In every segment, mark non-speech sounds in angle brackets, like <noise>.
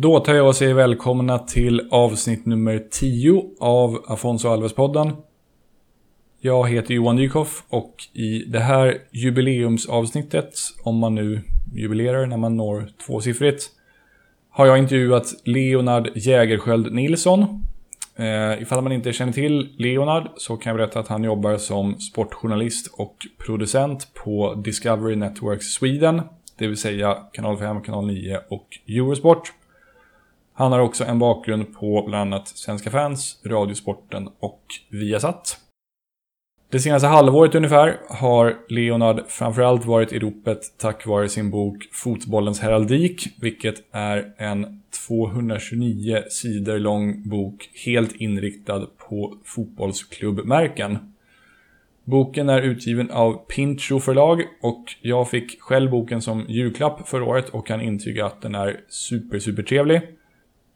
Då tar jag och säger välkomna till avsnitt nummer 10 av Afonso Alves-podden. Jag heter Johan Dykhoff och i det här jubileumsavsnittet, om man nu jubilerar när man når tvåsiffrigt, har jag intervjuat Leonard Jägersköld Nilsson. Eh, ifall man inte känner till Leonard så kan jag berätta att han jobbar som sportjournalist och producent på Discovery Networks Sweden, det vill säga kanal 5, kanal 9 och Eurosport. Han har också en bakgrund på bland annat Svenska fans, Radiosporten och Viasat. Det senaste halvåret ungefär har Leonard framförallt varit i ropet tack vare sin bok Fotbollens heraldik, vilket är en 229 sidor lång bok helt inriktad på fotbollsklubbmärken. Boken är utgiven av Pincho förlag och jag fick själv boken som julklapp förra året och kan intyga att den är super, super trevlig.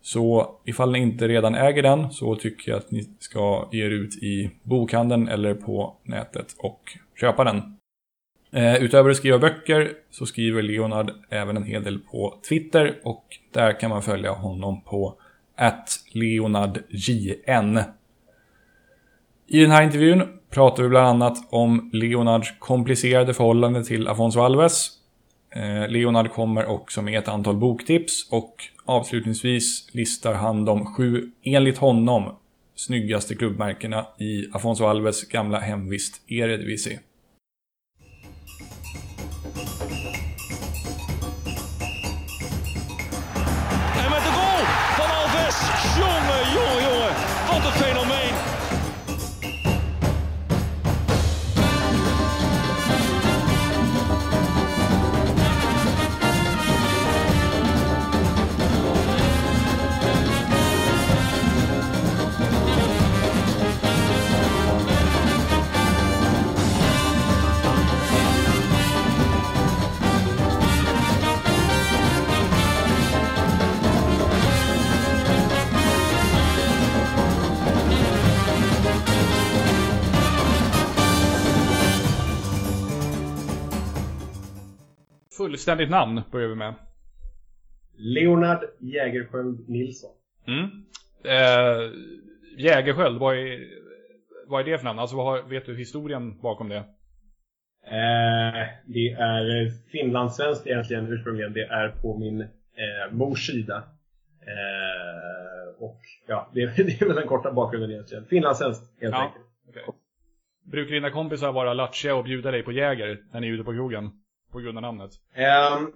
Så ifall ni inte redan äger den så tycker jag att ni ska ge er ut i bokhandeln eller på nätet och köpa den. Eh, utöver att skriva böcker så skriver Leonard även en hel del på Twitter och där kan man följa honom på leonardjn. I den här intervjun pratar vi bland annat om Leonards komplicerade förhållande till Afonso Alves. Eh, Leonard kommer också med ett antal boktips och avslutningsvis listar han de sju, enligt honom, snyggaste klubbmärkena i Afonso Alves gamla hemvist Eredivisie. Fullständigt namn börjar vi med. Leonard Jägerskiöld Nilsson. Mm. Eh, Jägersköld, vad är, vad är det för namn? Alltså vad har, vet du historien bakom det? Eh, det är finlandssvenskt egentligen ursprungligen. Det är på min eh, mors sida. Eh, och ja, <laughs> det, det är väl den korta bakgrunden egentligen. Finlandssvenskt helt Ja. enkelt. Okej. Brukar dina kompisar vara lattjiga och bjuda dig på Jäger när ni är ute på krogen? På grund av namnet? Ehm,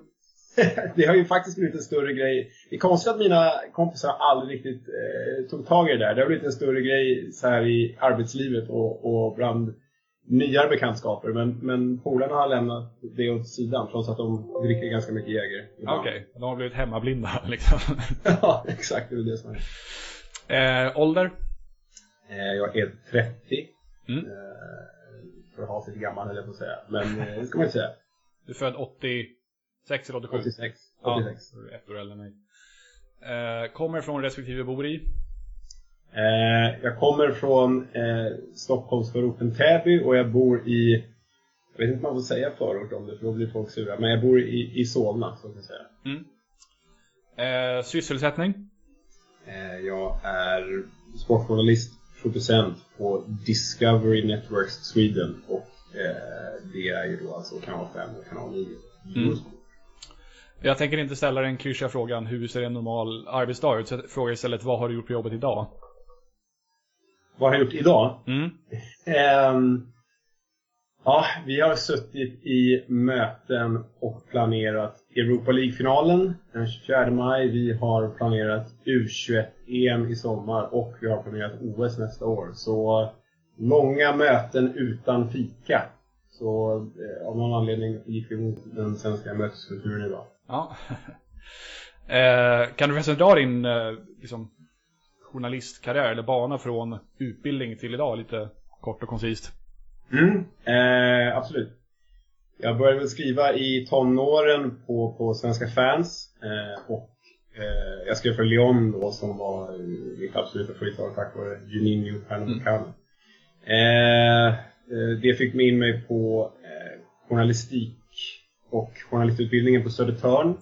<laughs> det har ju faktiskt blivit en större grej. Det är konstigt att mina kompisar aldrig riktigt eh, tog tag i det där. Det har blivit en större grej så här i arbetslivet och, och bland nyare bekantskaper. Men, men polarna har lämnat det åt sidan trots att de dricker ganska mycket Jäger. Okej, de har blivit hemmablinda <laughs> liksom. <laughs> ja, exakt. Det är det som är. eh, ålder? Eh, jag är 30. Mm. Eh, för att ha sig gammal jag på att säga. Men eh, det ska man inte säga. Du är född 86 eller 87? 86. Ja, 86. du är ett år äldre än mig. Eh, kommer från respektive bor i? Eh, jag kommer från eh, Stockholmsförorten Täby och jag bor i, jag vet inte om man får säga förort om det för då blir folk sura, men jag bor i, i Solna så kan jag säga. Mm. Eh, sysselsättning? Eh, jag är sportjournalist, producent på Discovery Networks Sweden det är ju då alltså kanal 5 och kanal 9. Mm. Jag tänker inte ställa den klyschiga frågan hur ser en normal arbetsdag ut? Så jag frågar istället vad har du gjort på jobbet idag? Vad har jag gjort idag? Mm. Ehm, ja, vi har suttit i möten och planerat Europa League-finalen den 24 maj. Vi har planerat U21-EM i sommar och vi har planerat OS nästa år. Så långa möten utan fika. Så eh, av någon anledning gick vi mot den svenska möteskulturen idag. Ja. <laughs> eh, kan du förresten dra din eh, liksom, journalistkarriär eller bana från utbildning till idag lite kort och koncist? Mm, eh, absolut. Jag började väl skriva i tonåren på, på Svenska fans. Eh, och eh, jag skrev för Lyon då som var mitt absoluta favoritlag tack vare Juninho Pernambucano. Eh, Eh, eh, det fick mig in mig på eh, journalistik och journalistutbildningen på Södertörn.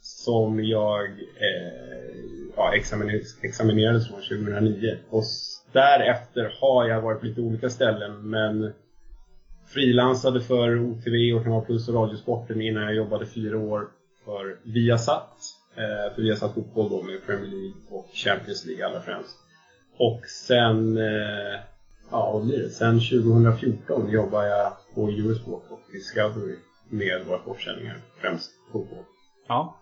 Som jag eh, ja, examinerades, examinerades från 2009. Och därefter har jag varit på lite olika ställen men frilansade för OTV och Kanal Plus och Radiosporten innan jag jobbade fyra år för Viasat. Eh, för Viasat Fotboll då med Premier League och Champions League allra främst. Och sen, eh, ja blir det? Sen 2014 jobbar jag på Eurosport och Discovery med våra sportsändningar, främst fotboll. Ja.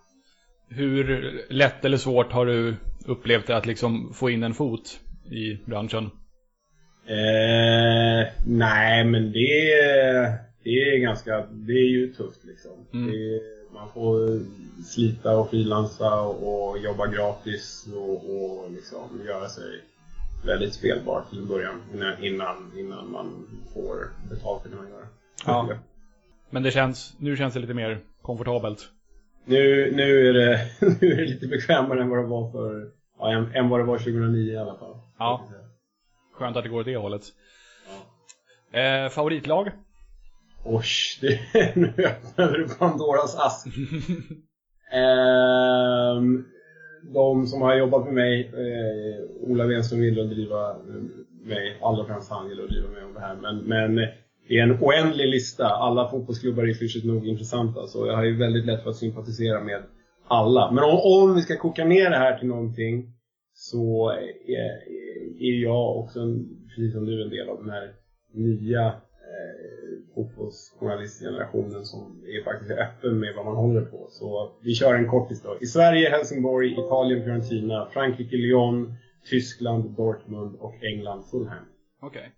Hur lätt eller svårt har du upplevt det att liksom få in en fot i branschen? Eh, nej, men det det är ganska, det är ju tufft liksom. Mm. Det, man får slita och frilansa och, och jobba gratis och, och liksom göra sig väldigt spelbar till en början innan, innan, man får betalt för det man gör. Ja. Men det känns, nu känns det lite mer komfortabelt. Nu, nu, är det, <laughs> nu är det lite bekvämare än vad det var för, ja, än, än vad det var 2009 i alla fall. Ja. Skönt att det går åt det hållet. Eh, favoritlag? Osh, <laughs> det, nu öppnar du Pandoras ask. <laughs> Ehm, de som har jobbat med mig, eh, Ola Wenström gillar att driva eh, mig, allra främst han gillar att driva mig om det här. Men, men eh, det är en oändlig lista. Alla fotbollsklubbar är klyschigt nog intressanta, så jag har ju väldigt lätt för att sympatisera med alla. Men om, om vi ska koka ner det här till någonting så är, är jag också, en, precis som du, en del av den här nya eh, fotbollsjournalistgenerationen som är faktiskt öppen med vad man håller på. Så vi kör en kortis då. I Sverige, Helsingborg, Italien, Fiorentina, Frankrike, Lyon, Tyskland, Dortmund och England, Fulham. Okej.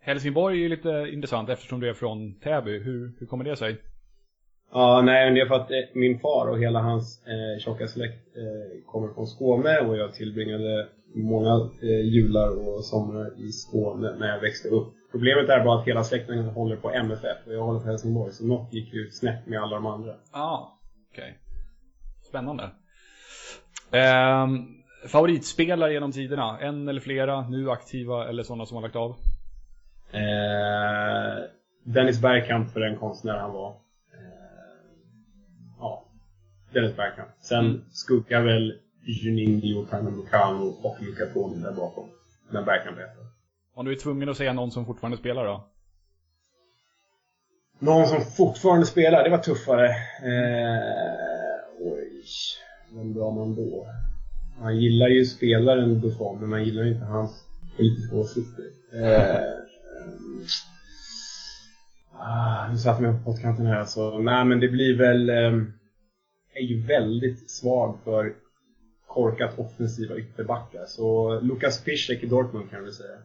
Helsingborg är ju lite intressant eftersom du är från Täby. Hur, hur kommer det sig? Ja, nej, men det är för att eh, min far och hela hans eh, tjocka släkt eh, kommer från Skåne och jag tillbringade många eh, jular och somrar i Skåne när jag växte upp. Problemet är bara att hela släkten håller på MFF och jag håller på Helsingborg, så något gick ju snett med alla de andra. Ja, ah, okej. Spännande. Ehm, favoritspelare genom tiderna? En eller flera? Nu aktiva eller sådana som har lagt av? Eh, Dennis Bergkamp för den konstnär han var. Eh, ja, Dennis Bergkamp. Sen Mm. skuggar väl Juninho, Pernambucano och Luca Toni där bakom. Men Bergkamp etta. Om du är tvungen att säga någon som fortfarande spelar då? Någon som fortfarande spelar, det var tuffare. Eh, oj, vem drar man då? Man gillar ju spelaren Buffon, men man gillar ju inte hans politiska åsikter. Eh, ah, nu satte jag mig på pottkanten här alltså. Nej, men det blir väl... Eh, är ju väldigt svag för korkat offensiva ytterbackar. Så Lukas Piszek i Dortmund kan jag väl säga.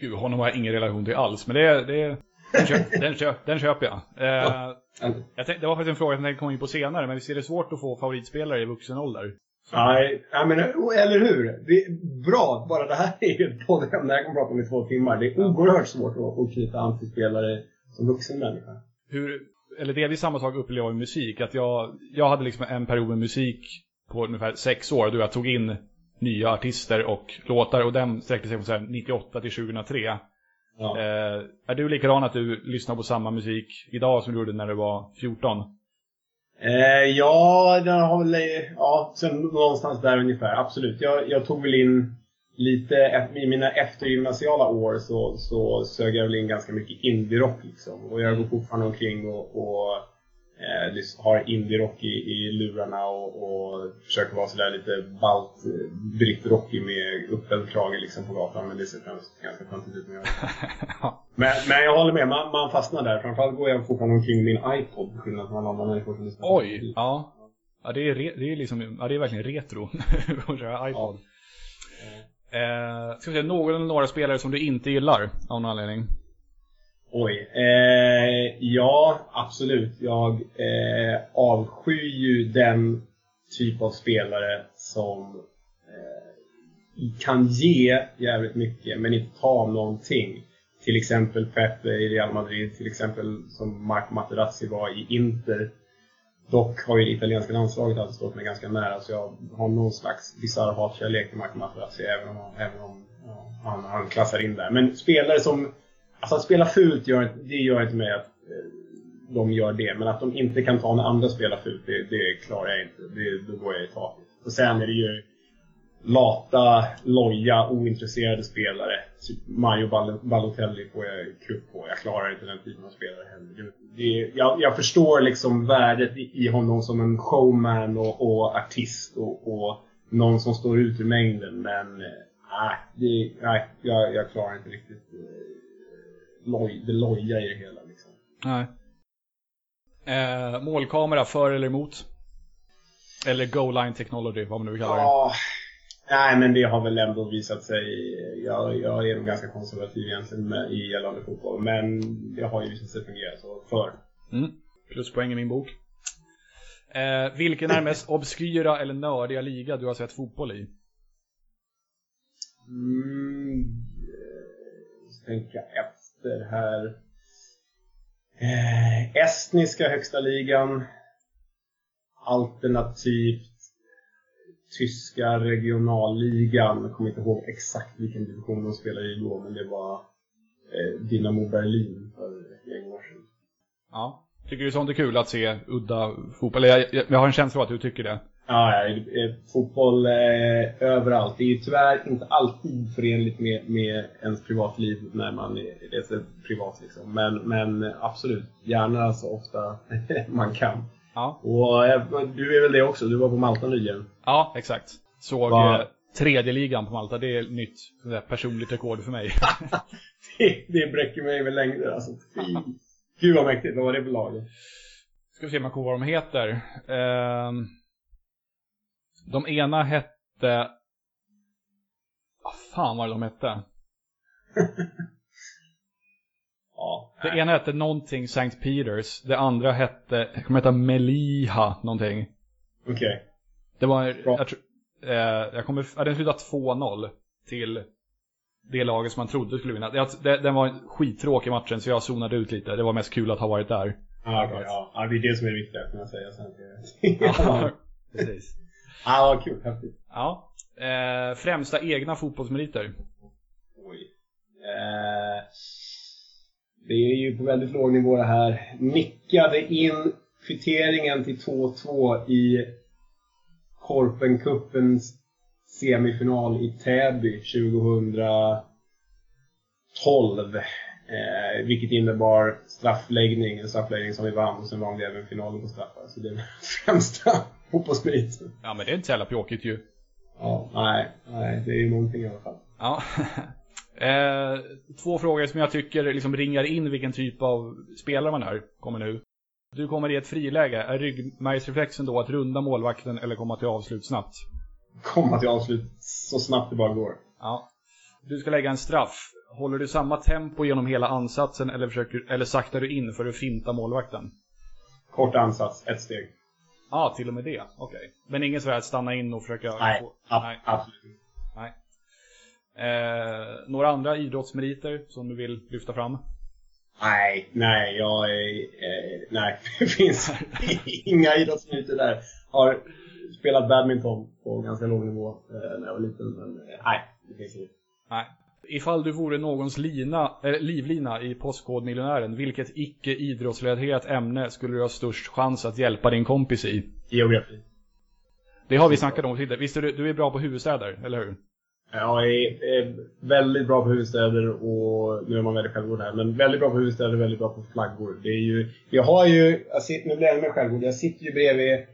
Gud, honom har jag ingen relation till alls. Men det, det, den, köp, <laughs> den, köp, den köper jag. Eh, jag tänkte, det var faktiskt en fråga som jag kom in på senare, men visst är det svårt att få favoritspelare i vuxen ålder? Nej, jag menar, eller hur? Det är bra, bara det här är ju ett poddämne jag kommer prata om i två timmar. Det är oerhört svårt att, att knyta an till spelare som vuxen människa. Hur, eller delvis samma sak upplever jag med musik. Att jag, jag hade liksom en period med musik på ungefär sex år då jag tog in nya artister och låtar och den sträckte sig från så här 98 till 2003. Ja. Eh, är du likadan att du lyssnar på samma musik idag som du gjorde när du var 14? Eh, ja, den har väl, ja, sen någonstans där ungefär. Absolut. Jag, jag tog väl in lite, i mina eftergymnasiala år så, så sög jag väl in ganska mycket indie-rock liksom. Och jag går fortfarande omkring och, och eh, har indie-rock i, i lurarna och, och försöker vara sådär lite balt, eh, brittrockig med uppfälld krage liksom på gatan. Men det ser främst ganska töntigt ut <laughs> men, men jag håller med, man, man fastnar där. Framförallt går jag fortfarande omkring med min iPod till skillnad från alla andra människor som lyssnar Oj, ja. Ja, det är, re, det är liksom, ja, det är verkligen retro <laughs> att köra iPod. Eh, ska vi säga någon eller några spelare som du inte gillar av någon anledning? Oj. Eh, ja, absolut. Jag eh, avskyr ju den typ av spelare som eh, kan ge jävligt mycket men inte ta någonting. Till exempel Pepe i Real Madrid, till exempel som Marco Materazzi var i Inter. Dock har ju det italienska landslaget alltid stått mig ganska nära så jag har någon slags bisarr hatkärlek till Marco Materazzi även om, även om ja, han, han klassar in där. Men spelare som Alltså att spela fult gör, det gör inte mig att eh, de gör det. Men att de inte kan ta när andra spelar fult, det, det klarar jag inte. Det, då går jag i taket. Och sen är det ju lata, loja, ointresserade spelare. Typ Mario Balotelli får jag krupp på. Jag klarar inte den typen av spelare heller. Det, det, jag, jag förstår liksom värdet i, honom som en showman och, och artist och, och någon som står ut i mängden. Men äh, det, nej, jag, jag klarar inte riktigt eh, loj, det loja i det hela. Liksom. Nej. Eh, målkamera, för eller emot? Eller Go Line Technology, vad man nu vill kalla det. Ja, nej men det har väl ändå visat sig. Jag, jag är nog ganska konservativ egentligen med, i gällande fotboll. Men det har ju visat sig fungera så för. Mm. Pluspoäng i min bok. Eh, vilken är mest obskyra eller nördiga liga du har sett fotboll i? Mm, tänka efter här. Eh, estniska högsta ligan. Alternativt tyska regionalligan. Jag kommer inte ihåg exakt vilken division de spelade i då, men det var eh, Dynamo Berlin för ett gäng år sedan. Ja. Tycker du sånt är kul att se udda fotboll? Eller jag, jag, jag har en känsla av att du tycker det. Ja, eh, fotboll eh, överallt. Det är ju tyvärr inte alltid förenligt med, med ens privatliv när man så privat. Liksom. Men, men absolut, gärna så ofta <laughs> man kan. Ja. Och eh, du är väl det också? Du var på Malta nyligen. Ja, exakt. Såg Va? eh, tredje ligan på Malta. Det är nytt där personligt rekord för mig. <laughs> <laughs> Det, det bräcker mig med längder alltså. Fy. Gud vad mäktigt. Vad var det för lag? Ska vi se om jag kommer ihåg vad de heter. Ehm, de ena hette... Vad fan var det de hette? <laughs> Ja, Det ena hette någonting St. Peters. Det andra hette, jag kommer heta Meliha någonting. okej. Det var, Bra. jag, tror- eh, jag kommer, ja, den slutade 2-0 till det laget som man trodde skulle vinna. Det, det, den var en skittråkig matchen så jag zonade ut lite. Det var mest kul att ha varit där. Ja, okej, ja. ja, det är det som är det viktiga kan jag säga. Ja, <laughs> precis. Ja, vad kul. Häftigt. Ja. Eh, främsta egna fotbollsmeriter. Oj. Eh, det är ju på väldigt låg nivå det här. Nickade in kvitteringen till 2-2 i Korpencupens semifinal i Täby 2012. Eh, vilket innebar straffläggning, en straffläggning som vi vann och sen vann vi även finalen på straffar. Så det är den <laughs> främsta fotbollsmeriten. Ja men det är inte så jävla pjåkigt ju. Ja, nej, nej, det är ju någonting i alla fall. Ja. <laughs> eh, två frågor som jag tycker liksom ringar in vilken typ av spelare man är, kommer nu. Du kommer i ett friläge. Är ryggmärgsreflexen då att runda målvakten eller komma till avslut snabbt? Komma till avslut så snabbt det bara går. Ja. Du ska lägga en straff. Håller du samma tempo genom hela ansatsen eller, försöker, eller saktar du in för att finta målvakten? Kort ansats, ett steg. Ja, till och med det. Okej. Men ingen sådär att stanna in och försöka... Nej, få- ab- Nej. absolut inte. Nej. Eh, några andra idrottsmeriter som du vill lyfta fram? Nej, nej, jag. Eh, nej, <laughs> det finns inga idrottsmeriter där. Har spelat badminton på ganska låg nivå eh, när jag var liten, men eh, nej, det finns inget. Nej. Ifall du vore någons lina, eller livlina i Postkodmiljonären, vilket icke idrottsrelaterat ämne skulle du ha störst chans att hjälpa din kompis i? Geografi. Det har vi snackat om tidigare. Visst du, du är bra på huvudstäder, eller hur? Jag är, väldigt bra på huvudstäder och nu är man väldigt självgod här, men väldigt bra på huvudstäder och väldigt bra på flaggor. Det är ju, jag har ju, jag sitter, nu blir jag mer självgod, jag sitter ju bredvid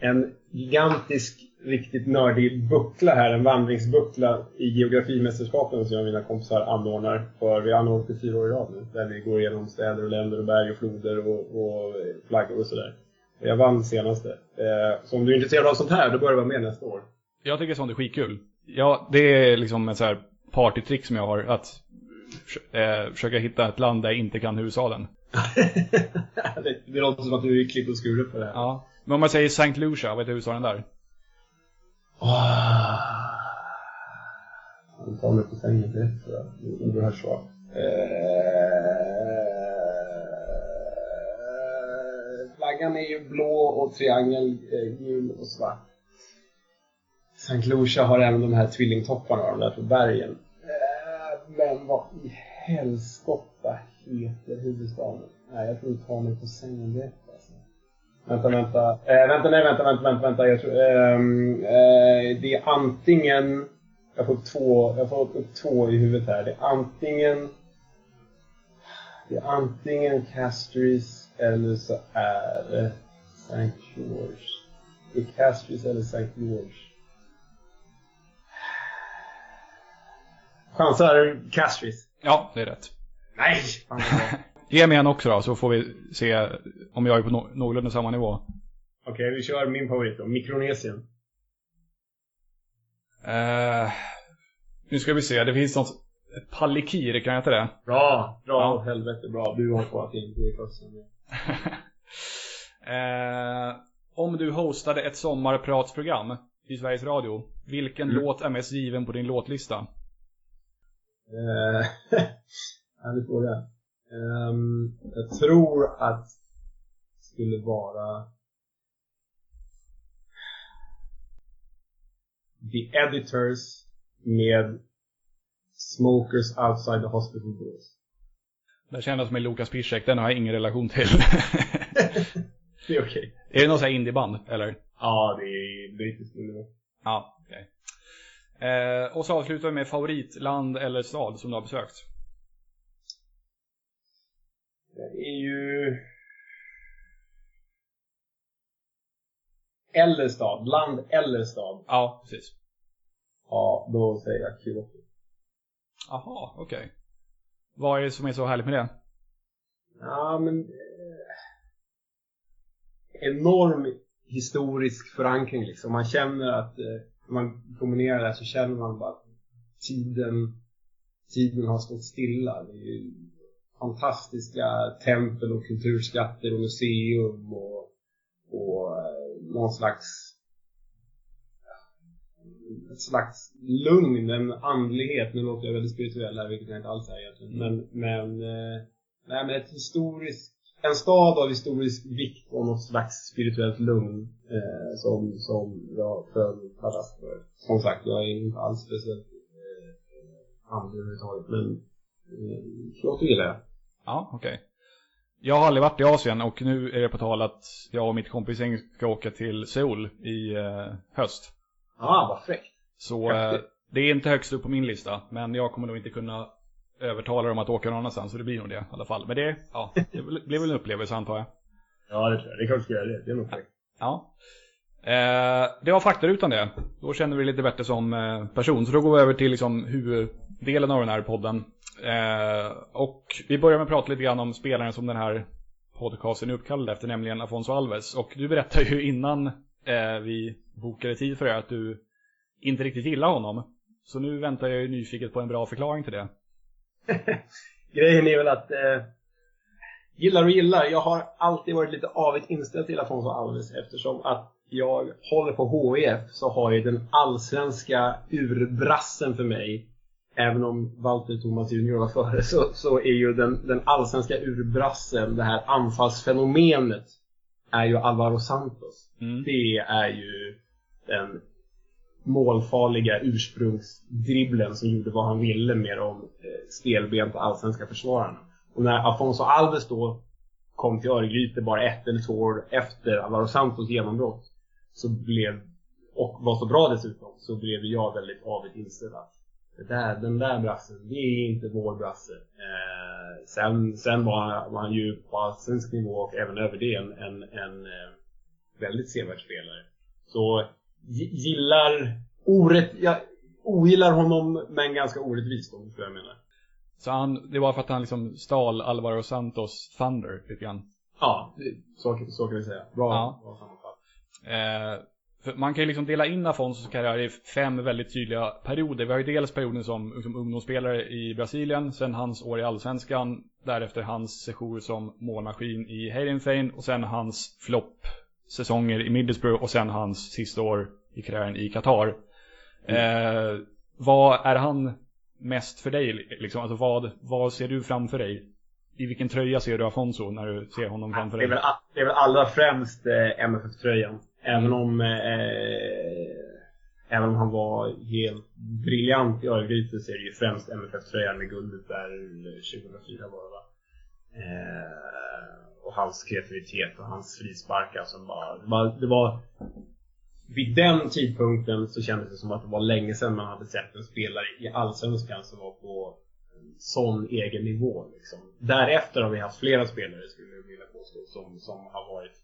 en gigantisk, riktigt nördig buckla här, en vandringsbuckla i geografimästerskapen som jag och mina kompisar anordnar. För vi har anordnat det fyra år i rad nu, där vi går igenom städer och länder och berg och floder och, och flaggor och sådär. Jag vann senaste. Eh, så om du är intresserad av sånt här, då bör du vara med nästa år. Jag tycker sånt är skitkul. Ja, det är liksom ett så här partytrick som jag har. Att eh, försöka hitta ett land där jag inte kan huvudstaden. det, <laughs> det låter som att du är klippt och skuren för det här. Ja. Men om man säger St. Lucia, vad heter huvudstaden där? Han tar mig på sängen direkt tror jag. Det är oerhört svårt. Eh, flaggan är ju blå och triangel eh, gul och svart. Sankt Lucia har även de här tvillingtopparna, de där på bergen. Eh, men vad i helskotta heter huvudstaden? Nej, jag tror du tar mig på sängen direkt. Vänta, vänta. Eh, vänta, nej, vänta, vänta, vänta. vänta. Jag tror, ehm, eh, det är antingen... Jag får två, jag får upp två i huvudet här. Det är antingen... Det är antingen Castries eller så är det St. George. Det är Castries eller St. George. Chansar Castries. Ja, det är rätt. Nej! Ge mig en också då, så får vi se om jag är på no någorlunda samma nivå. Okej, vi kör min favorit då. Mikronesien. Eh, nu ska vi se, det finns något... Palikir, kan jag inte det? Bra! Bra! Ja. Helvete bra. Du har svarat in. Det är kostnaden. eh, om du hostade ett sommarpratsprogram i Sveriges Radio, vilken Mm. låt är mest given på din låtlista? Eh, <laughs> Härlig fråga. Ehm, jag tror att det skulle vara The Editors med Smokers Outside the Hospital Doors. Det kändes som en Lukas Piszek, den har jag ingen relation till. <laughs> Det är okej. är det någon sån här indieband, eller? Ja, det är brittiskt nivå. Ja, okej. Eh, och så avslutar vi med favoritland eller stad som du har besökt. Det är ju... Eller stad. Land eller stad. Ja, precis. Ja, då säger jag Kyoto. Aha, okej. Vad är det som är så härligt med det? Ja, men... Eh, enorm historisk förankring liksom. Man känner att eh, när man promenerar där så känner man bara att tiden, tiden har stått stilla. Det är ju fantastiska tempel och kulturskatter och museum och, och eh, någon slags ett slags lugn, en andlighet. Nu låter jag väldigt spirituell här, vilket jag inte alls är egentligen. Men, men, eh, nej, men ett historiskt, en stad av historisk vikt och något slags spirituellt lugn eh, som, som jag föll pladask för. Som sagt, jag är inte alls speciellt eh, eh andlig överhuvudtaget, men eh, Kyoto gillar jag. Ja, okej. Jag har aldrig varit i Asien och nu är det på tal att jag och mitt kompisgäng ska åka till Seoul i eh, höst. Ah, vad fräckt! Så eh, det är inte högst upp på min lista, men jag kommer nog inte kunna övertala dem att åka någon annanstans, så det blir nog det i alla fall. Men det, ja, det blir väl en upplevelse antar jag. Ja, det tror jag. Det du ska göra det. Det är nog fräckt. Ja. Eh, det var faktarutan det. Då känner vi lite bättre som eh, person. Så då går vi över till liksom huvuddelen av den här podden. Eh, och vi börjar med att prata lite grann om spelaren som den här podcasten är uppkallad efter, nämligen Afonso Alves. Och du berättade ju innan eh, vi bokade tid för det att du inte riktigt gillar honom. Så nu väntar jag ju nyfiket på en bra förklaring till det. <laughs> Grejen är väl att eh, gillar och gillar. Jag har alltid varit lite avigt inställd till Afonso Alves eftersom att jag håller på HIF så har ju den allsvenska urbrassen för mig Även om Walter Thomas Junior var före så, så är ju den, den allsvenska urbrassen, det här anfallsfenomenet är ju Alvaro Santos. Mm. Det är ju den målfarliga ursprungsdribblen som gjorde vad han ville med de eh, stelbenta allsvenska försvararna. Och när Afonso Alves då kom till Örgryte bara ett eller två år efter Alvaro Santos genombrott så blev, och var så bra dessutom, så blev jag väldigt avigt inställd att det där, den där brassen, det är inte vår brasse. Eh, sen, sen var, han, var han ju på allsvensk nivå och även över det en, en, en eh, väldigt sevärd spelare. Så gi- gillar orätt, jag ogillar honom men ganska orättvist om du jag menar. Så han, det var för att han liksom stal Alvaro Santos Thunder lite grann. Ja, så, så kan vi säga. Bra, Ja. bra sammanfatt. Eh, man kan ju liksom dela in Afonsos karriär i fem väldigt tydliga perioder. Vi har ju dels perioden som liksom, ungdomsspelare i Brasilien, sen hans år i Allsvenskan, därefter hans sejour som målmaskin i Heidenfein och sen hans flopp-säsonger i Middlesbrough och sen hans sista år i karriären i Qatar. Eh, vad är han mest för dig? Liksom? Alltså vad, vad ser du framför dig? I vilken tröja ser du Afonso när du ser honom framför Det är, dig? väl, det är väl allra främst eh, MFF-tröjan. Även om eh, eh, Även om han var helt briljant i Örgryte så är det ju främst MFF-tröjan med guldet där 2004 var det va? Eh, och hans kreativitet och hans frisparkar alltså, som bara... Det var, det var... Vid den tidpunkten så kändes det som att det var länge sedan man hade sett en spelare i Allsvenskan som var på en sån egen nivå. Liksom. Därefter har vi haft flera spelare, skulle jag vilja påstå, som, som har varit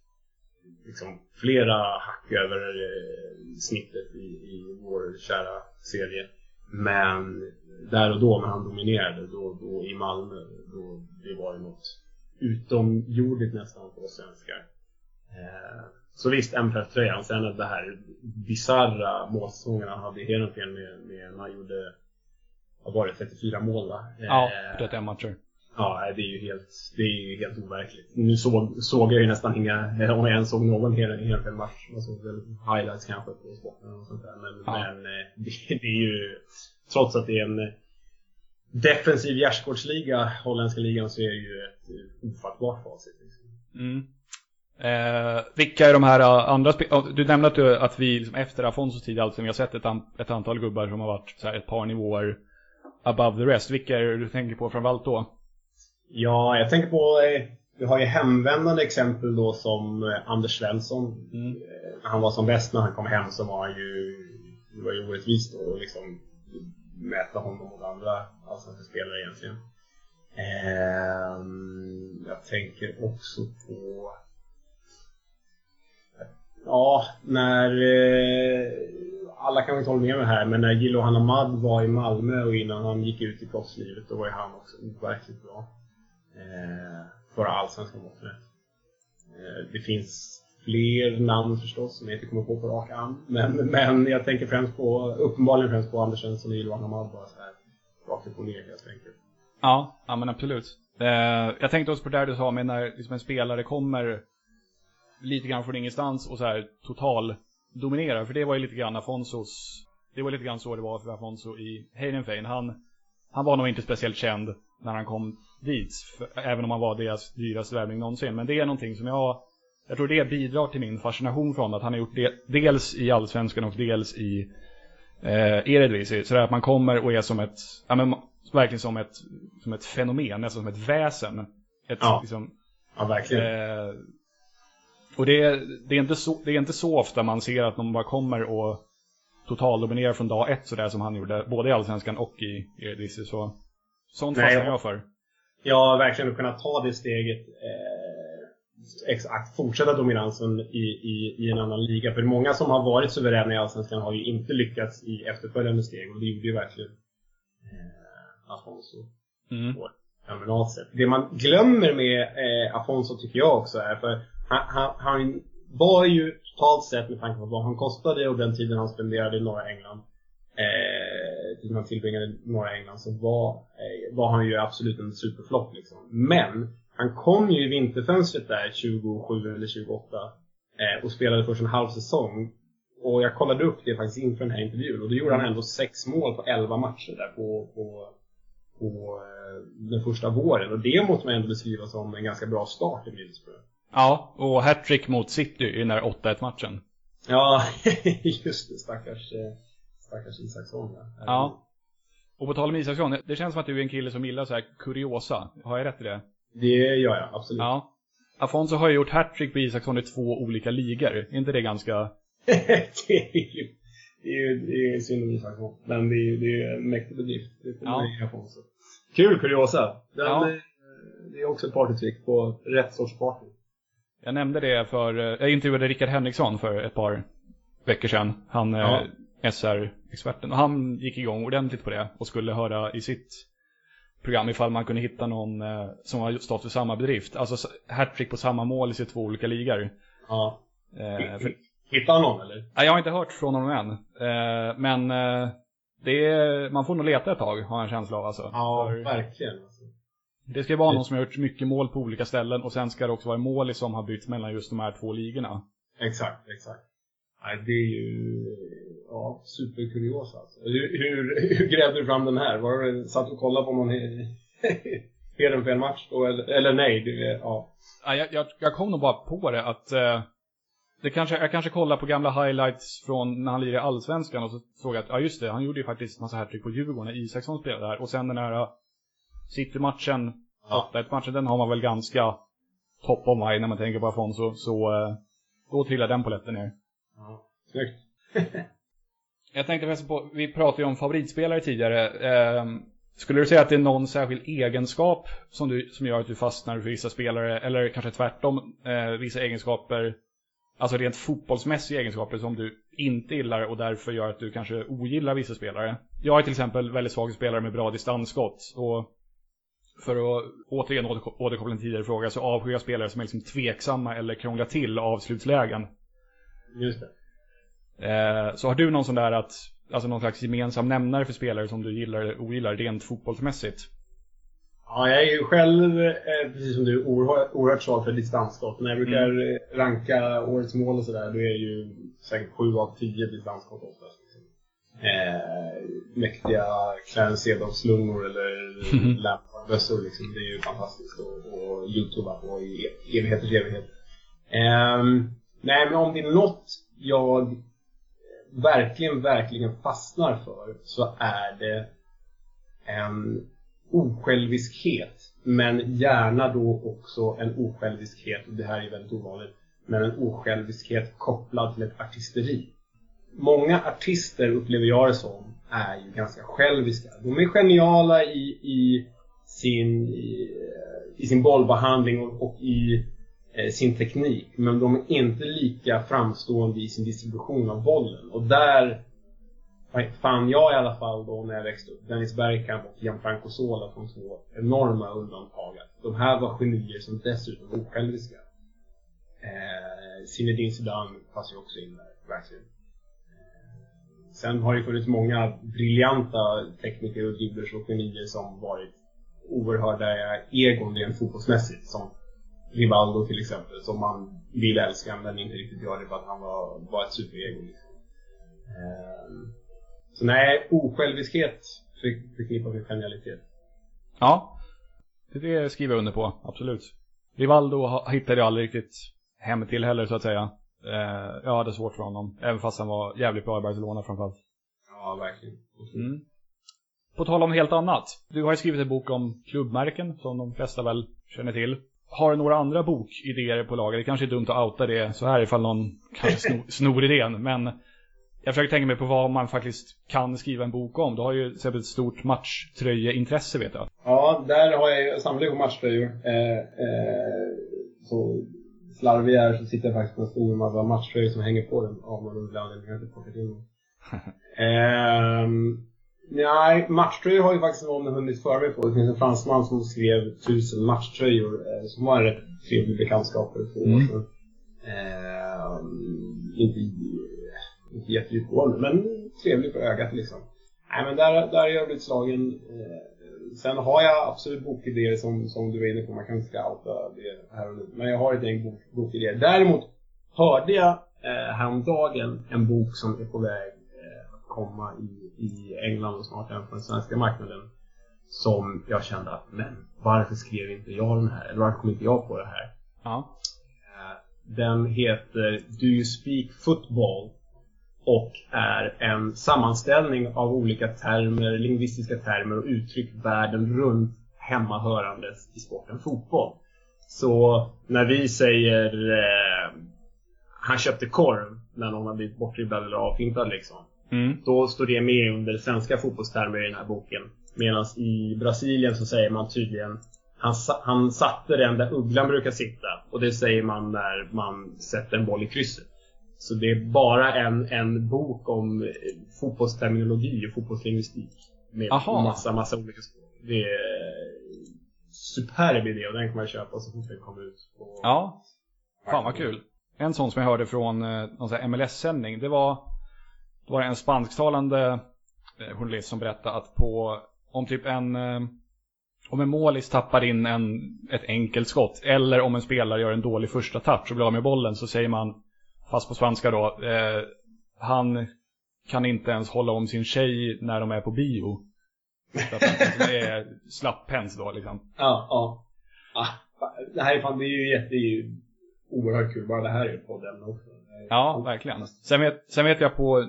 liksom, flera hack över eh, snittet i, i vår kära serie. Men där och då när han dominerade då, då i Malmö, då, det var ju något utomjordigt nästan för oss svenskar. Eh, så visst, MFF-tröjan. Sen det här bisarra målsäsongen han hade i Heerenveen med, med, när han gjorde, vad var det, 34 mål va? Ja, Eh, 31 matcher. Ja, det är ju helt, det är ju helt overkligt. Nu såg, såg jag ju nästan inga, eh, om jag ens såg någon Heerenveen-match. Man såg väl highlights kanske på sporten och sånt där. Men, Ja. men eh, <laughs> det, det är ju, trots att det är en defensiv gärdsgårdsliga, holländska ligan, så är det ju ett eh, ofattbart facit. Liksom. Mm. Eh, vilka är de här andra Du nämnde att, du, att vi liksom efter Afonsos tid alltså, vi har sett ett, an- ett antal gubbar som har varit så här, ett par nivåer above the rest. Vilka är det du tänker på framförallt då? Ja, jag tänker på, eh, vi har ju hemvändande exempel då som eh, Anders Svensson. Mm. Eh, När han var som bäst när han kom hem så var han ju, det var ju orättvist då att liksom mäta honom mot andra allsvenska spelare egentligen. Ehm, jag tänker också på Ja, när eh, alla kan väl inte hålla med mig här, men när Jilohan Ahmad var i Malmö och innan han gick ut i proffslivet, då var ju han också verkligt bra. Eh, för allsvenska mått mätt. Eh, det finns fler namn förstås som jag inte kommer på på rak arm. Men, men jag tänker främst på, uppenbarligen främst på Anders Svensson och Jilohan Ahmad bara så här rakt upp och ner helt enkelt. Ja, ja men absolut. Eh, jag tänkte också på det där du sa med när liksom en spelare kommer lite grann från ingenstans och så här total dominerar. För det var ju lite grann Afonsos, det var lite grann så det var för Afonso i Heidenfein. Han, han var nog inte speciellt känd när han kom dit. För, även om han var deras dyraste värvning någonsin. Men det är någonting som jag, jag tror det bidrar till min fascination från att han har gjort det dels i Allsvenskan och dels i eh, Eredivisie. Så att man kommer och är som ett, ja men verkligen som ett, som ett fenomen, nästan som ett väsen. Ett, Ja. liksom, Ja, verkligen. Eh, och det är, det, är inte så, det är inte så ofta man ser att någon bara kommer och totaldominerar från dag ett sådär som han gjorde, både i Allsvenskan och i Eredivisie. Så, sånt fastnar jag för. Ja, verkligen kunna ta det steget. Eh, exakt, fortsätta dominansen i, i, i en annan liga. För många som har varit suveräna i Allsvenskan har ju inte lyckats i efterföljande steg. Och det gjorde ju verkligen eh, Afonso Mm. på ett fenomenalt sätt. Det man glömmer med eh, Afonso tycker jag också är, för han, han, han var ju totalt sett med tanke på vad han kostade och den tiden han spenderade i norra England, eh, han tillbringade i norra England, så var, eh, var han ju absolut en superflopp liksom. Men han kom ju i vinterfönstret där 27 eller 28 eh, och spelade först en halv säsong. Och jag kollade upp det faktiskt inför den här intervjun och då gjorde han ändå sex mål på 11 matcher där på, på på eh, den första våren. Och det måste man ändå beskriva som en ganska bra start i Middlesbrough. Ja, och hattrick mot City i den där 8-1 matchen. Ja, <laughs> just det. Stackars, eh, stackars Isaksson. Ja. Ja. Och på tal om Isaksson, det känns som att du är en kille som gillar så här kuriosa. Har jag rätt i det? Det gör jag, absolut. Ja. Afonso har ju gjort hattrick på Isaksson i två olika ligor. Är inte det ganska... <laughs> det är ju det är, ju- det är synd om Isaksson. Men det är ju det är en mäktig bedrift. Det får Ja. man ge Afonso. Kul kuriosa. Den, Ja. eh, Det är också ett partytrick på rätt sorts party. Jag nämnde det för, eh, jag intervjuade Rickard Henriksson för ett par veckor sedan. Han Ja. SR-experten. Och han gick igång ordentligt på det och skulle höra i sitt program ifall man kunde hitta någon eh, som har stått för samma bedrift. Alltså hattrick på samma mål i sig två olika ligor. Ja. Eh, för, Hittar han någon eller? nej, jag har inte hört från honom än. Eh, men eh, det är, man får nog leta ett tag, har jag en känsla av alltså. Ja, För verkligen. Alltså. det ska ju vara någon som har gjort mycket mål på olika ställen och sen ska det också vara mål som har bytt mellan just de här två ligorna. Exakt, exakt. Nej, det är ju ja, superkurios alltså. Hur, hur, hur grävde du fram den här? Var du satt och kollade på någon Heerenveen-match <laughs> då? Eller, eller nej? Du, ja. Ja, jag, jag, jag kom nog bara på det att eh, det kanske, jag kanske kollar på gamla highlights från när han lirade i Allsvenskan och så såg jag att, ja just det, han gjorde ju faktiskt massa hattrick på Djurgården när Isaksson spelade där. Och sen den här uh, City-matchen, Ja. 8-1-matchen, den har man väl ganska top of mind när man tänker på Afonso, så eh, då trillar den poletten ner. Ja, snyggt. <laughs> Jag tänkte faktiskt på, vi pratade ju om favoritspelare tidigare. Eh, skulle du säga att det är någon särskild egenskap som, du, som gör att du fastnar för vissa spelare, eller kanske tvärtom, eh, vissa egenskaper, alltså rent fotbollsmässiga egenskaper som du inte gillar och därför gör att du kanske ogillar vissa spelare? Jag är till exempel väldigt svag spelare med bra distansskott och för att återigen återkoppla en tidigare fråga så avskyr jag spelare som är liksom tveksamma eller krånglar till avslutslägen. Just det. Eh, så har du någon sån där att, alltså någon slags gemensam nämnare för spelare som du gillar eller ogillar rent fotbollsmässigt? Ja, jag är ju själv, eh, precis som du, oerhört, oerhört svag för distansskott. När jag brukar mm. ranka årets mål och sådär, då är ju säkert 7 av 10 distansskott oftast. Eh, mäktiga Clarence Seedorf-slungor eller <laughs> Lampard-bössor liksom. Det är ju fantastiskt att youtuba på i evigheters evighet. Eh, nej, men om det är något jag verkligen, verkligen fastnar för så är det en osjälviskhet. Men gärna då också en osjälviskhet, och det här är väldigt ovanligt, men en osjälviskhet kopplad till ett artisteri. Många artister upplever jag det som är ju ganska själviska. De är geniala i, i, sin, i, i sin bollbehandling och, och i Eh, sin teknik. Men de är inte lika framstående i sin distribution av bollen. Och där fann jag i alla fall då när jag växte upp Dennis Bergkamp och Gianfranco Sola som två enorma undantag. De här var genier som dessutom var osjälviska. Eh, Zinedine Zidane passar ju också in där, verkligen. Eh, sen har det funnits många briljanta tekniker och dribblers och genier som varit oerhörda eh, egon rent fotbollsmässigt. Som Rivaldo till exempel, som man vill älska men inte riktigt gör det för att han var, var ett superego. Liksom. Um, så nej, osjälviskhet förknippar med genialitet. Ja, det skriver jag under på, absolut. Rivaldo hittade jag aldrig riktigt hem till heller så att säga. Uh, jag hade svårt för honom, även fast han var jävligt bra i Barcelona framförallt. Ja, verkligen. Mm. På tal om helt annat. Du har ju skrivit en bok om klubbmärken som de flesta väl känner till har några andra bokidéer på lager. Det kanske är dumt att outa det så här ifall någon kanske snor, <laughs> snor idén. Men jag försöker tänka mig på vad man faktiskt kan skriva en bok om. Du har ju ett stort matchtröjeintresse vet jag. Ja, där har jag ju samlat på matchtröjor. Eh, eh, så slarvig är så sitter jag faktiskt på en stor massa matchtröjor som hänger på den av någon underlig anledning. Jag har inte plockat in <laughs> eh, Nej, matchtröjor har ju faktiskt någon hunnit före mig på. Det finns en fransman som skrev tusen matchtröjor eh, som var en rätt trevlig bekantskap för två år mm. sedan. Eh, inte, inte jättedjupgående, men trevlig på ögat liksom. Nej, men där, där är jag blivit slagen. Eh, sen har jag absolut bokidéer som, som du är inne på, man kan inte scouta det här och nu. Men jag har ett gäng bok, bokidéer. Däremot hörde jag eh, häromdagen en bok som är på väg eh, komma i i England och snart även på den svenska marknaden som jag kände att, men varför skrev inte jag den här? Eller varför kom inte jag på det här? Ja. Eh, den heter Do You Speak Football? Och är en sammanställning av olika termer, lingvistiska termer och uttryck världen runt hemmahörandes i sporten fotboll. Så när vi säger eh, han köpte korv när någon har blivit bortdribblad eller avfintad liksom. Mm. Då står det med under svenska fotbollstermer i den här boken. Medan i Brasilien så säger man tydligen han, han satte den där ugglan brukar sitta. Och det säger man när man sätter en boll i krysset. Så det är bara en, en bok om fotbollsterminologi och fotbollslingvistik. Med Aha. massa, massa olika språk. Det är superb idé och den kan man köpa så fort den kommer ut. På ja, fan vad kul. En sån som jag hörde från eh, någon MLS-sändning, det var var det en spansktalande eh, journalist som berättade att på, om typ en, eh, om en målis tappar in en, ett enkelt skott eller om en spelare gör en dålig första touch och blir av med bollen så säger man, fast på spanska då, eh, han kan inte ens hålla om sin tjej när de är på bio. Så att det är slapphänt då liksom. Ja, ja. Ah, det här är fan, det är ju jätte, det är ju oerhört kul. Bara det här är ju podden också. Ja, verkligen. Sen vet, sen vet jag på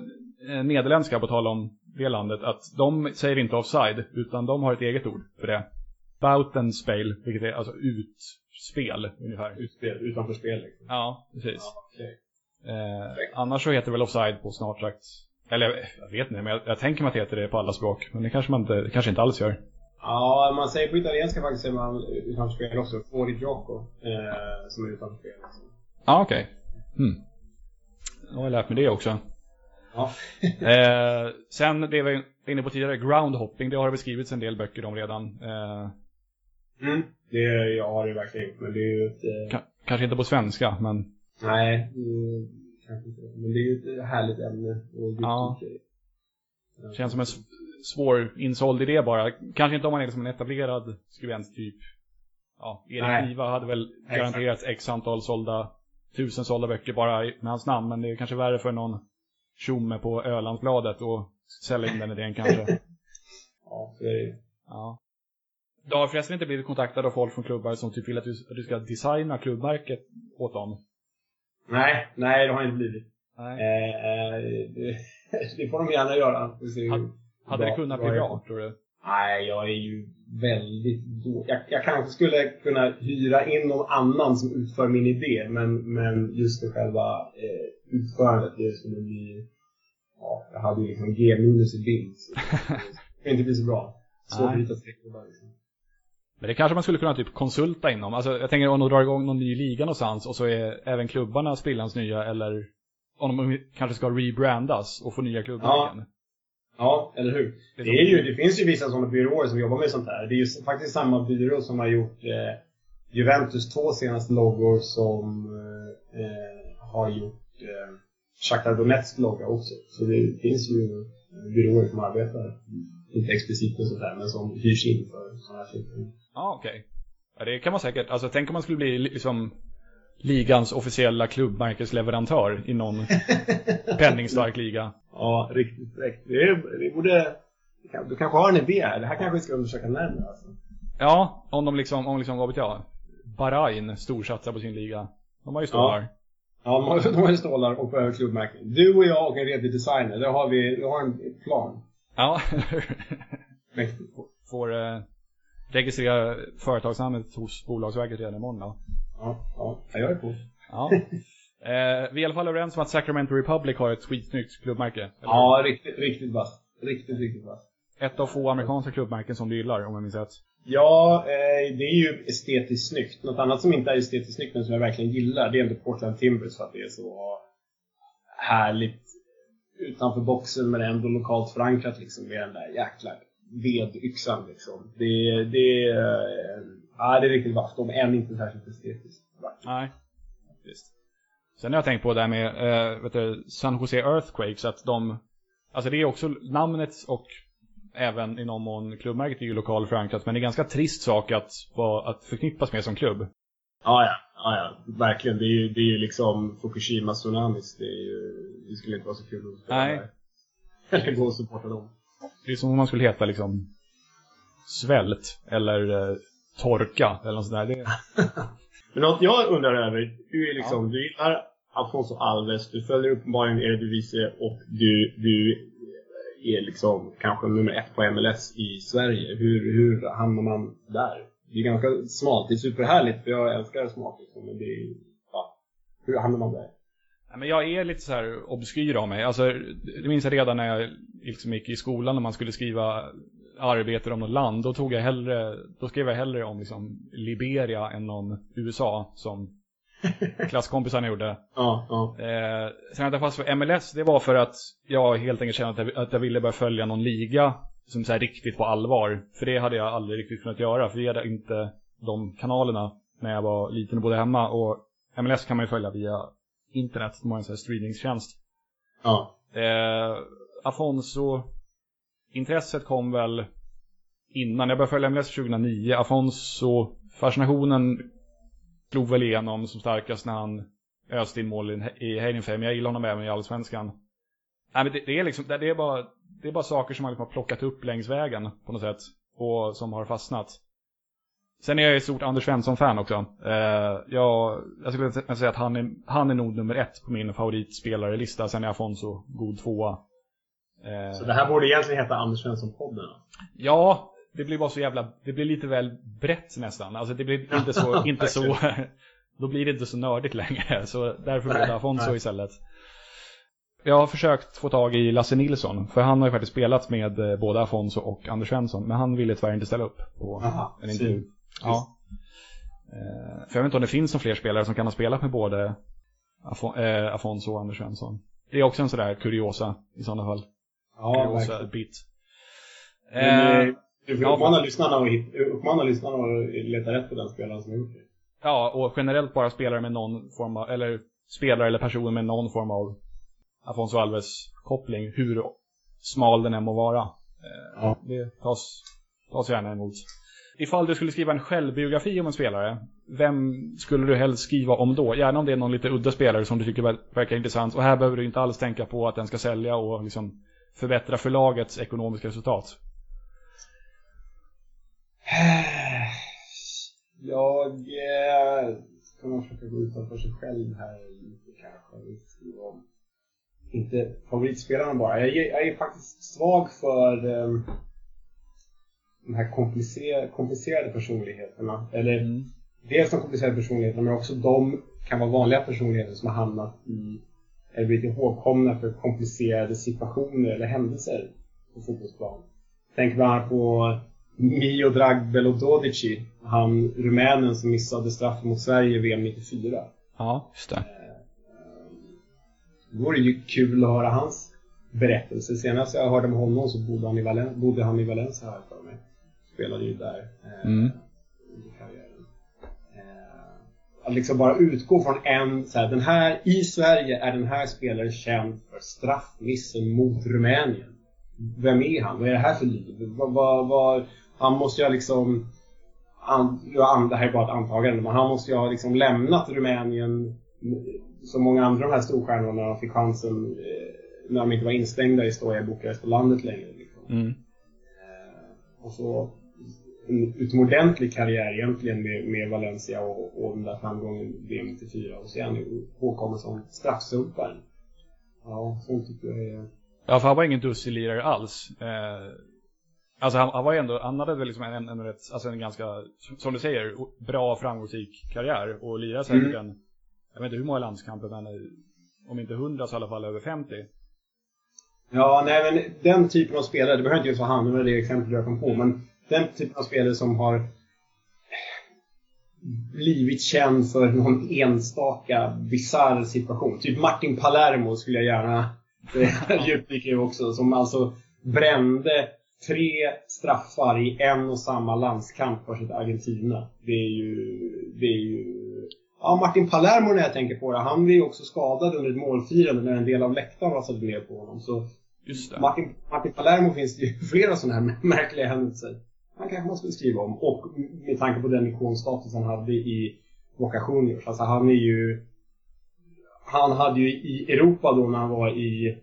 nederländska, på tal om det landet, att de säger inte offside, utan de har ett eget ord för det. Bautenspel, vilket är alltså utspel ungefär. Utspel, utanför spel liksom. Ja, precis. Ja, okej. Eh, annars så heter det väl offside på snart sagt. Eller jag vet inte, men jag, jag tänker mig att det heter det på alla språk. Men det kanske man inte, kanske inte alls gör. Ja, man säger på italienska faktiskt säger man utanför spel också. Fuori gioco. Eh, som är utanför spel. Liksom. Ja, okej. Hmm. Då har jag lärt mig det också. Ja. <laughs> Eh, sen det vi var inne på tidigare, groundhopping, det har det beskrivits en del böcker om redan. Eh, mm. Det jag har det verkligen gjort, men det är ju ett... Eh, ka- kanske inte på svenska, men nej, kanske inte. Men det är ju ett härligt ämne att Ja. Ja. känns som en svår insåld idé bara. Kanske inte om man är liksom en etablerad skribent typ. Ja, Erik. Niva hade väl Exakt. garanterat x antal sålda, tusen sålda böcker bara med hans namn. Men det är kanske värre för någon tjomme på Ölandsbladet och sälja in den idén kanske. <laughs> Ja, är det ju. Ja. Du har förresten inte blivit kontaktad av folk från klubbar som typ vill att du, att du ska designa klubbmärket åt dem? Nej, nej det har inte blivit. Nej. Eh, det, <laughs> det får de gärna göra. Hade- Hade det kunnat bli är. bra, tror du? Nej, jag är ju väldigt dålig. Jag, jag kanske skulle kunna hyra in någon annan som utför min idé, men, men just det själva eh, utförandet, det skulle bli... Ja, jag hade ju liksom G minus i bild. Så det inte bli så bra. Svårt att hitta streckgubbar liksom. Men det kanske man skulle kunna typ konsulta inom. Alltså jag tänker om de drar igång någon ny liga någonstans och så är även klubbarna sprillans nya eller om de kanske ska rebrandas och få nya klubbmärken. Ja, eller hur? Det är ju, det finns ju vissa sådana byråer som jobbar med sånt här. Det är ju faktiskt samma byrå som har gjort eh, Juventus två senaste loggor som eh, eh, har gjort eh, Shakhtar Donetsk logga också. Så det finns ju byråer som arbetar, inte explicit med sånt här, men som hyrs in för sådana här typer. Ja, okej. Ja, det kan man säkert. Alltså tänk om man skulle bli liksom ligans officiella klubbmärkesleverantör i någon <laughs> penningstark liga. Ja, riktigt fräckt. Det, är- det borde... Du kanske har en idé här. Det här kanske vi ska undersöka närmare alltså. Ja, om de liksom, om liksom, vad vet jag, Bahrain storsatsar på sin liga. De har ju stålar. Ja, de har, de har ju stålar och behöver klubbmärken. Du och jag och en redig designer, där har vi, vi har en plan. Ja, <laughs> Mäktigt. får eh, registrera företagsnamnet hos Bolagsverket redan imorgon då. Ja, ja, jag är på. Ja. <laughs> Eh, vi är i alla fall överens om att Sacramento Republic har ett skitsnyggt klubbmärke. eller? Ja, riktigt, riktigt vass. Riktigt, riktigt vass. Ett av få amerikanska klubbmärken som du gillar, om jag minns rätt. Ja, eh, det är ju estetiskt snyggt. Något annat som inte är estetiskt snyggt, men som jag verkligen gillar, det är ändå Portland Timbers för att det är så härligt utanför boxen men ändå lokalt förankrat liksom med den där jäkla vedyxan liksom. Det, det, eh, ja, det är riktigt vasst, om än inte särskilt estetiskt vackert. Nej. Visst. Sen har jag tänkt på det här med äh, vet du, San Jose Earthquakes, att de... Alltså det är också namnet och även i någon mån klubbmärket är ju lokal förankrat, men det är en ganska trist sak att, att förknippas med som klubb. Ja, ja, ja, ja. verkligen. Det är ju, det är ju liksom Fukushima tsunamis. Det, är ju, det skulle inte vara så kul att spela Nej. där. <laughs> Eller gå och supporta dem. Det är som om man skulle heta liksom svält eller eh, torka eller något sånt där. Det, <laughs> Men något jag undrar över, du är liksom, du gillar Alfonso Alves, du följer uppenbarligen Eredivisie och du, du är liksom kanske nummer ett på MLS i Sverige. Hur, hur hamnar man där? Det är ganska smalt, det är superhärligt för jag älskar smalt liksom, men det är, ja, hur hamnar man där? Men jag är lite så här obskyr av mig. Alltså, det minns jag redan när jag liksom gick i skolan när man skulle skriva arbete om något land. Då tog jag hellre, då skrev jag hellre om liksom Liberia än om USA som <laughs> klasskompisarna gjorde. Ja, ja. Eh, sen att jag fast för MLS, det var för att jag helt enkelt kände att jag, att jag ville börja följa någon liga som så här riktigt på allvar. För det hade jag aldrig riktigt kunnat göra, för vi hade inte de kanalerna när jag var liten och bodde hemma. Och MLS kan man ju följa via internet, de har en sån här streamingtjänst. ja. Eh, Afonso-intresset kom väl innan. Jag började följa MLS 2009. Afonso-fascinationen slog väl igenom som starkast när han öste in mål i- Heidenheim. Jag gillar honom även i Allsvenskan. Nej, men det, det är liksom, det är bara, det är bara saker som man liksom har plockat upp längs vägen på något sätt. Och som har fastnat. Sen är jag ett stort Anders Svensson-fan också. Eh, jag, jag skulle säga att han är, han är nog nummer ett på min favoritspelarlista. Sen är Afonso god tvåa. Eh, Så det här borde egentligen heta Anders Svensson-podden? Ja, det blir bara så jävla, det blir lite väl brett nästan. Alltså det blir inte så, <laughs> inte så, <laughs> då blir det inte så nördigt längre. <laughs> Så därför blev det Afonso istället. Jag har försökt få tag i Lasse Nilsson, för han har ju faktiskt spelat med eh, både Afonso och Anders Svensson, men han ville tyvärr inte ställa upp på Aha, en intervju. Ja. Eh, För jag vet inte om det finns några fler spelare som kan ha spelat med både Afon eh, Afonso och Anders Svensson. Det är också en sådär kuriosa i sådana fall. Ja, kuriosa bit. Men, eh, Du får ja, uppmana lyssnarna att hit- uppmana lyssnarna att leta rätt på den spelaren som har gjort det. Ja, och generellt bara spelare med någon form av, eller spelare eller personer med någon form av Afonso Alves-koppling, hur smal den än må vara. Eh, Ja. Det tas, tas gärna emot. Ifall du skulle skriva en självbiografi om en spelare, vem skulle du helst skriva om då? Gärna om det är någon lite udda spelare som du tycker ver- verkar intressant. Och här behöver du inte alls tänka på att den ska sälja och liksom förbättra förlagets ekonomiska resultat. Jag eh, ska nog försöka gå utanför sig själv här lite kanske. Inte favoritspelarna bara. Jag är, jag är faktiskt svag för eh, de här komplicerade, komplicerade personligheterna. Eller Mm. dels de komplicerade personligheterna men också de kan vara vanliga personligheter som har hamnat i eller blivit ihågkomna för komplicerade situationer eller händelser på fotbollsplan. Tänk annat på Mio Dragbel Dodici, han rumänen som missade straffen mot Sverige i VM 94. Ja, just det. Då vore det ju kul att höra hans berättelse. Senast jag hörde med honom så bodde han i, Valen bodde han i Valencia här för mig. Spelade ju där eh, Mm. under karriären. Eh, att liksom bara utgå från en, så här, den här, i Sverige är den här spelaren känd för straffmissen mot Rumänien. Vem är han? Vad är det här för liv? Vad, vad, vad, han måste ju ha liksom, an, ja, an, det här är bara ett antagande, men han måste ju ha liksom lämnat Rumänien som många andra av de här storstjärnorna när de fick chansen eh, när de inte var instängda i Stoja Bukarest på landet längre. Liksom. Mm. Eh, och så en utomordentlig karriär egentligen med, med Valencia och, och den där framgången VM 94 och sen påkommer som straffsumparen. Ja, sånt tycker jag är... Ja, för han var ingen dussin lirare alls. Eh, alltså han, han var ju ändå, han hade väl liksom en, en, rätt, alltså en ganska, som du säger, bra framgångsrik karriär och lirade säkert Mm. en, jag vet inte hur många landskamper, men eh, om inte hundra så i alla fall över 50. Ja, nej men den typen av spelare, det behöver inte just vara han, det var det exempel jag kom på, men den typen av spelare som har blivit känd för någon enstaka bisarr situation. Typ Martin Palermo skulle jag gärna eh, <laughs> djupdyka i också, som alltså brände tre straffar i en och samma landskamp för sitt Argentina. Det är ju... Det är ju Ja, Martin Palermo när jag tänker på det, han blev ju också skadad under ett målfirande när en del av läktaren rasade ner på honom. Så. Martin, Martin Palermo finns det ju <laughs> flera sådana här <laughs> märkliga händelser. Han kanske man skulle skriva om. Och med tanke på den ikonstatus han hade i Boca Juniors. Alltså han är ju... Han hade ju i Europa då när han var i,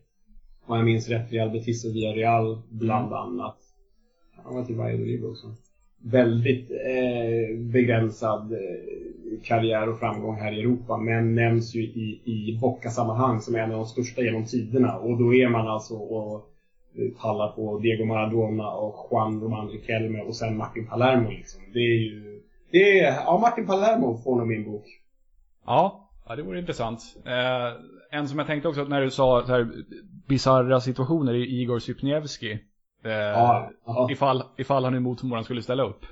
om jag minns rätt, Real Betis och Villarreal bland annat. Han var till Valladolid också. Väldigt eh, begränsad eh, karriär och framgång här i Europa. Men nämns ju i, i Boca-sammanhang som en av de största genom tiderna. Och då är man alltså och eh, pallar på Diego Maradona och Juan Román Riquelme och sen Martin Palermo liksom. Det är ju... Det är, ja, Martin Palermo får nog min bok. Ja, ja det vore intressant. Eh, en som jag tänkte också när du sa så här bisarra situationer är Igor Sypniewski. Eh, Ja, ja. ifall, ifall han emot förmodan skulle ställa upp.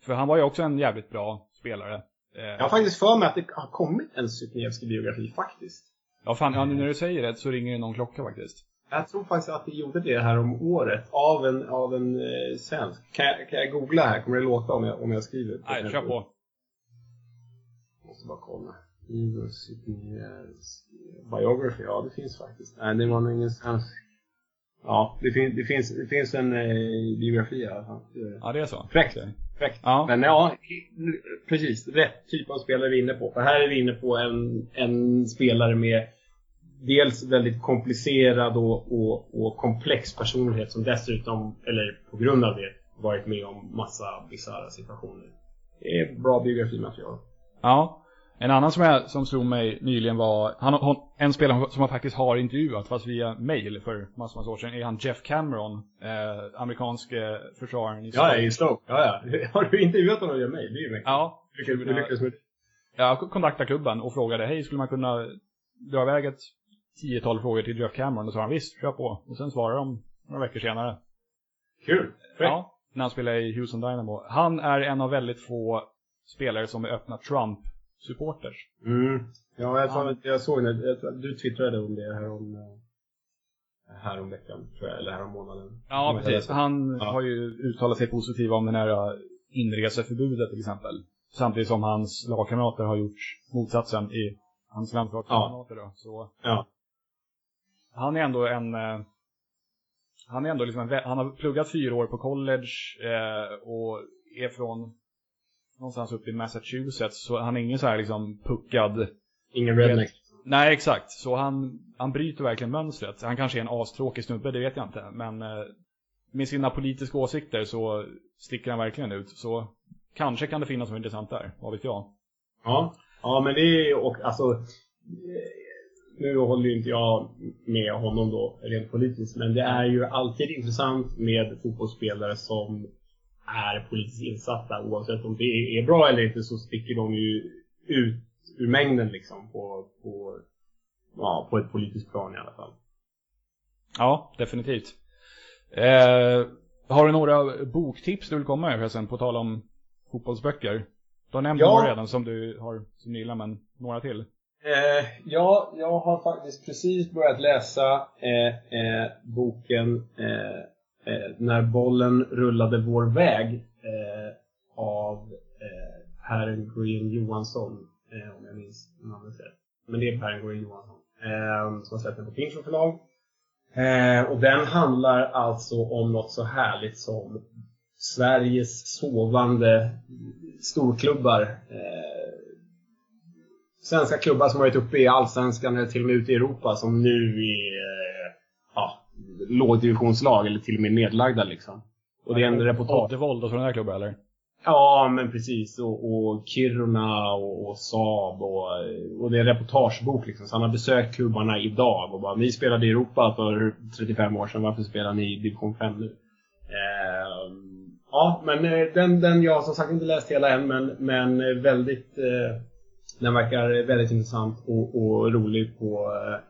För han var ju också en jävligt bra spelare. Eh, Jag har faktiskt för mig att det har kommit en Sypniewski-biografi faktiskt. ja, fan, ja, nu när du säger det så ringer det någon klocka faktiskt. Jag tror faktiskt att det gjorde det här om året av en, av en eh, svensk. Kan jag, kan jag googla här? Kommer det låta om jag, om jag skriver? Nej, kör på. Måste bara kolla. Sypniewski. Biography, ja det finns faktiskt. Nej, det var nog ingen svensk. Ja, det, fin, det, finns, det finns en eh, biografi här. Det- Ja, det är så. Fräckt. Fräckt. Ja. Men ja, precis. Rätt typ av spelare vi är inne på. För här är vi inne på en, en spelare med dels väldigt komplicerad och, och, och komplex personlighet som dessutom, eller på grund av det, varit med om massa bisarra situationer. Det är bra biografimaterial. Ja. En annan som, jag, som slog mig nyligen var, han, hon, en spelare som jag faktiskt har intervjuat, fast via mail för massor av år sedan, är han Jeff Cameron, eh, amerikansk eh, försvararen i Ja, i Stoke. Ja, ja. <laughs> Har du intervjuat honom via mail? Det är ju mäktigt. Ja, lyckades- hur lyckades med det? jag kontaktade klubben och frågade, hej, skulle man kunna dra iväg ett tiotal frågor till Jeff Cameron? Och så sa han, visst, kör på. Och sen svarade de några veckor senare. Kul! Ja, när han spelade i Houston Dynamo. Han är en av väldigt få spelare som är öppna Trump-supporters. Mm. Ja, jag, Ja. sa, jag såg det. Tror- Du twittrade om det här om, eh, här om veckan, tror jag, eller här om månaden. Ja, Om precis. Han Ja. har ju uttalat sig positivt om den här inreseförbudet till exempel. Samtidigt som hans lagkamrater har gjort motsatsen i hans landslagskamrater då. Så Ja. han är ändå en... eh, han är ändå liksom en, Han har pluggat fyra år på college eh, och är från någonstans uppe i Massachusetts. Så han är ingen så här liksom puckad Ingen redneck. Nej, exakt. Så han, han bryter verkligen mönstret. Han kanske är en astråkig snubbe, det vet jag inte. Men eh, med sina politiska åsikter så sticker han verkligen ut. Så kanske kan det finnas något intressant där, vad vet jag. Ja. ja, men det är och alltså eh, nu håller ju inte jag med honom då rent politiskt, men det är ju alltid intressant med fotbollsspelare som är politiskt insatta. Oavsett om det är bra eller inte så sticker de ju ut ur mängden liksom på, på, ja, på ett politiskt plan i alla fall. Ja, definitivt. Eh, har du några boktips du vill komma med förresten, på tal om fotbollsböcker? Du har nämnt Ja. några redan som du har som gillar, men några till? Eh, ja, jag har faktiskt precis börjat läsa eh, eh, boken eh, eh, Eh, när bollen rullade vår väg eh, av eh, Per Green Johansson, eh, om jag minns namnet rätt. Men det är Per Green Johansson eh, som har släppt den på Pinchon förlag. Eh, och den handlar alltså om något så härligt som Sveriges sovande storklubbar. Eh, svenska klubbar som varit uppe i Allsvenskan eller till och med ute i Europa som nu är lågdivisionslag eller till och med nedlagda liksom. Och det är en reportage. Oddevold och sådana där klubbar eller? Ja, men precis. Och, och Kiruna och, och Saab och, och det är en reportagebok liksom. Så han har besökt klubbarna idag och bara Ni spelade i Europa för 35 år sedan, varför spelar ni i division 5 nu? Eh, ja, men eh, den, den, jag har som sagt inte läst hela än men, men eh, väldigt eh, Den verkar väldigt intressant och, och rolig på eh,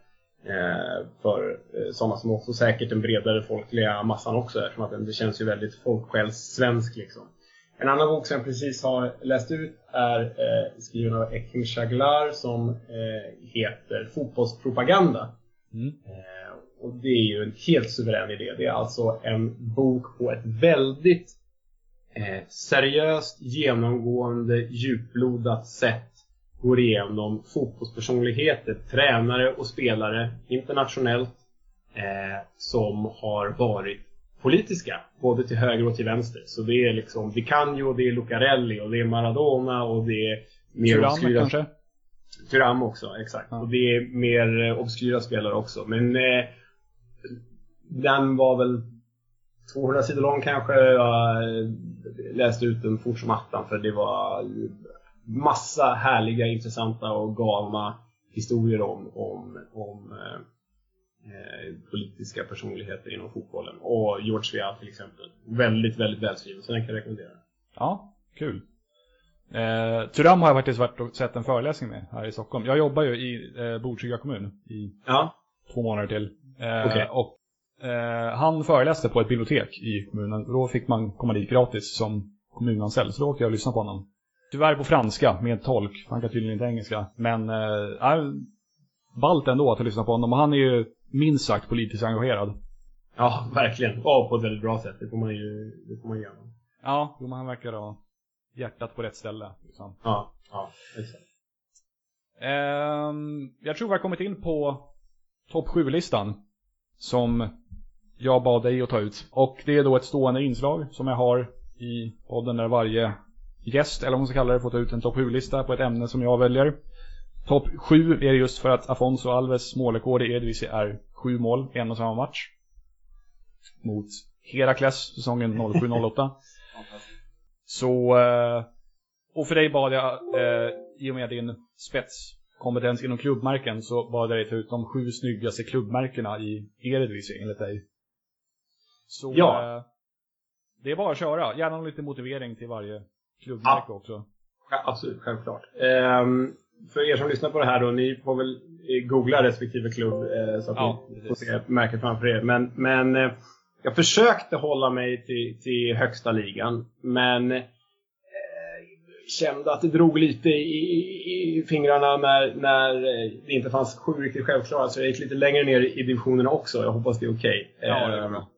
för eh, sådana som också säkert den bredare folkliga massan också eftersom att den, det känns ju väldigt folksjälssvensk liksom. En annan bok som jag precis har läst ut är eh, skriven av Ekim Shaglar som eh, heter Fotbollspropaganda. Mm. Eh, och det är ju en helt suverän idé. Det är alltså en bok på ett väldigt eh, seriöst, genomgående, djuplodat sätt går igenom fotbollspersonligheter, tränare och spelare internationellt eh, som har varit politiska, både till höger och till vänster. Så det är liksom Di Canio, det är Lucarelli och det är Maradona och det är mer Thuram obskyra- kanske? Thuram också, exakt. Ja. Och det är mer eh, obskyra spelare också. Men eh, den var väl 200 sidor lång kanske. Jag eh, läste ut den fort som attan för det var massa härliga, intressanta och galna historier om, om, om eh, eh, politiska personligheter inom fotbollen. Och George Weah till exempel. Väldigt, väldigt välskriven, så den kan jag rekommendera. Ja, kul. Eh, Turam har jag faktiskt varit och sett en föreläsning med här i Stockholm. Jag jobbar ju i eh, Botkyrka kommun i Ja, två månader till. Eh, Okej. Och eh, han föreläste på ett bibliotek i kommunen. Då fick man komma dit gratis som kommunanställd. Så då åkte jag och lyssnade på honom. Tyvärr på franska med tolk. Han kan tydligen inte engelska. Men eh, ballt ändå att lyssna på honom. Och han är ju minst sagt politiskt engagerad. ja verkligen. Och på ett väldigt bra sätt. Det får man ju det får man göra. Ja, jo, han verkar ha hjärtat på rätt ställe. Liksom. Ja, ja, exakt. Ehm, jag tror vi har kommit in på topp 7-listan. Som jag bad dig att ta ut. Och det är då ett stående inslag som jag har i podden där varje gäst, eller vad man ska kalla det, får ta ut en topp 7-lista på ett ämne som jag väljer. Topp 7 är det just för att Afonso Alves målrekord i Eredivisie är 7 mål i en och samma match. Mot Herakles säsongen 07-08. <laughs> Så, eh, och för dig bad jag eh, i och med din spetskompetens inom klubbmärken så bad jag dig ta ut de sju snyggaste klubbmärkena i Eredivisie enligt dig. Så Ja. eh, det är bara att köra. Gärna lite motivering till varje klubbmärke också. Ja, absolut, självklart. Ehm, för er som lyssnar på det här då, ni får väl eh, googla respektive klubb eh, så att Ja, ni får se märket framför er. Men, men eh, jag försökte hålla mig till, till högsta ligan, men eh, kände att det drog lite i, i, i fingrarna när, när eh, det inte fanns sju riktigt självklara. Så jag gick lite längre ner i divisionerna också. Jag hoppas det är okej. Ja, det är Ehm, bra.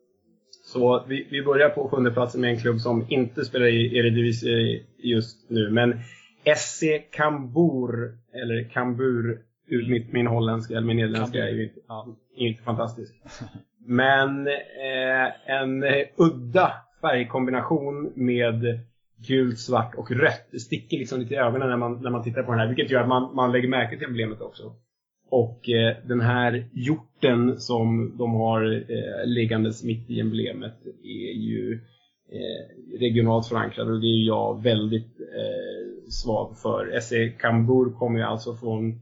Så vi, vi börjar på sjunde platsen med en klubb som inte spelar i Eredivisie just nu. Men SC Kambur, eller Kambur, ur mitt, min holländska eller min nederländska är ju inte, Ja. inte fantastisk. Men eh, en eh, udda färgkombination med gult, svart och rött. Det sticker liksom lite i ögonen när man, när man tittar på den här. Vilket gör att man, man lägger märke till emblemet också. Och eh, den här hjorten som de har eh, liggandes mitt i emblemet är ju eh, regionalt förankrad och det är jag väldigt eh, svag för. SE Kambur kommer ju alltså från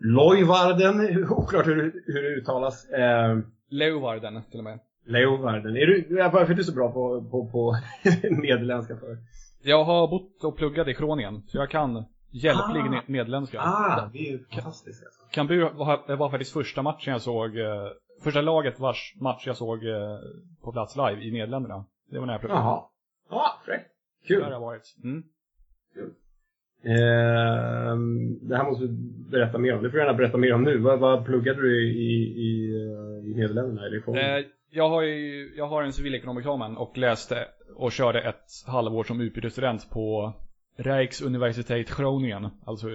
Lojvarden, <laughs> oklart hur, hur det uttalas. Eh, Leeuwarden till och med. Leeuwarden. Är du, varför är du så bra på, på, på <laughs> nederländska för? Jag har bott och pluggat i Kroningen, så jag kan hjälplig Ah. ne- nederländska. Ah, det är ju fantastiskt alltså. Cambuur var, det var faktiskt första matchen jag såg, eh, första laget vars match jag såg eh, på plats live i Nederländerna. Det var när jag pluggade. Jaha. Ja, fräckt. Där Kul. har jag varit. Mm. Ehm, det här måste du berätta mer om. Det får du gärna berätta mer om nu. Vad, vad pluggade du i, i, eh, i Nederländerna? Eller? Eh, jag har ju, jag har en civilekonomexamen och läste och körde ett halvår som utbytesstudent på Rijksuniversiteit Groningen, alltså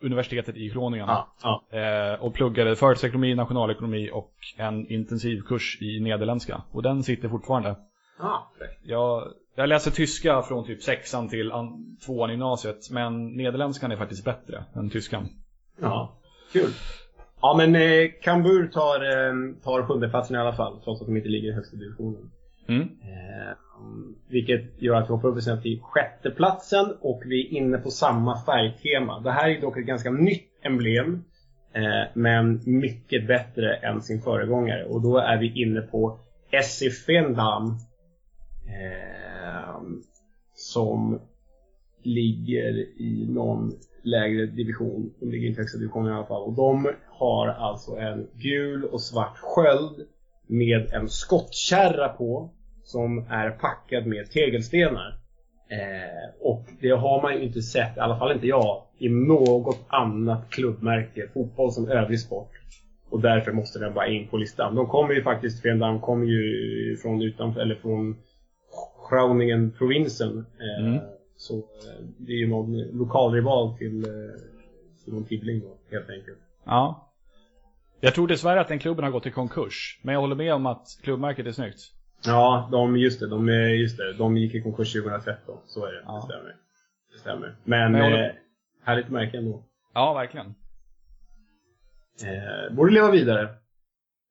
universitetet i Groningen. ja, ja. Eh, och pluggade företagsekonomi, nationalekonomi och en intensivkurs i nederländska. Och den sitter fortfarande. Fräckt. Jag, jag läser tyska från typ sexan till an, tvåan i gymnasiet, men nederländskan är faktiskt bättre än tyskan. Ja, kul. Ja, men eh, Kambur tar, eh, tar sjundeplatsen i alla fall, trots att de inte ligger i högsta divisionen. Mm. Eh, vilket gör att vi hoppar upp sen till sjätteplatsen och vi är inne på samma färgtema. Det här är dock ett ganska nytt emblem. Eh, men mycket bättre än sin föregångare. Och då är vi inne på Essifendam. Eh, som ligger i någon lägre division. De ligger inte i högsta divisionen i alla fall. Och de har alltså en gul och svart sköld med en skottkärra på som är packad med tegelstenar. Eh, och det har man ju inte sett, i alla fall inte jag, i något annat klubbmärke, fotboll som övrig sport. Och därför måste den vara in på listan. De kommer ju faktiskt, Fendam kommer ju från utanför, eller från Groningen-provinsen. Eh, Mm. Så eh, det är ju någon lokalrival till eh, Simon Tibbling då, helt enkelt. Ja. Jag tror dessvärre att den klubben har gått i konkurs, men jag håller med om att klubbmärket är snyggt. Ja, de, just det, de, just det, de gick i konkurs 2013. Så är det, Ja. det stämmer. Det stämmer. Men, Men eh, härligt märke ändå. Ja, verkligen. Eh, borde leva vidare.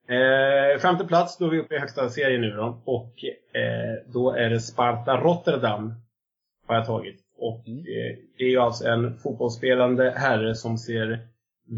Eh, femte plats, då är vi uppe i högsta serien nu då. Och eh, då är det Sparta Rotterdam. Har jag tagit. Och Mm. eh, det är ju alltså en fotbollsspelande herre som ser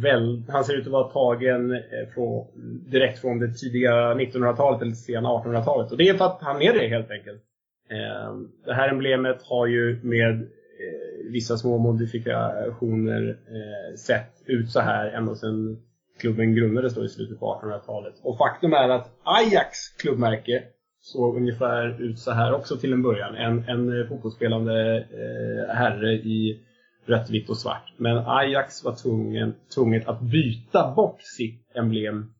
väl, han ser ut att vara tagen eh, från, direkt från det tidiga 1900-talet eller sena 1800-talet. Och det är för att han är det helt enkelt. Eh, det här emblemet har ju med eh, vissa små modifikationer eh, sett ut så här ända sedan klubben grundades då i slutet på 1800-talet. Och faktum är att Ajax klubbmärke såg ungefär ut så här också till en början. En, en eh, fotbollsspelande eh, herre i rött, vitt och svart. Men Ajax var tvungen, tvunget att byta bort sitt emblem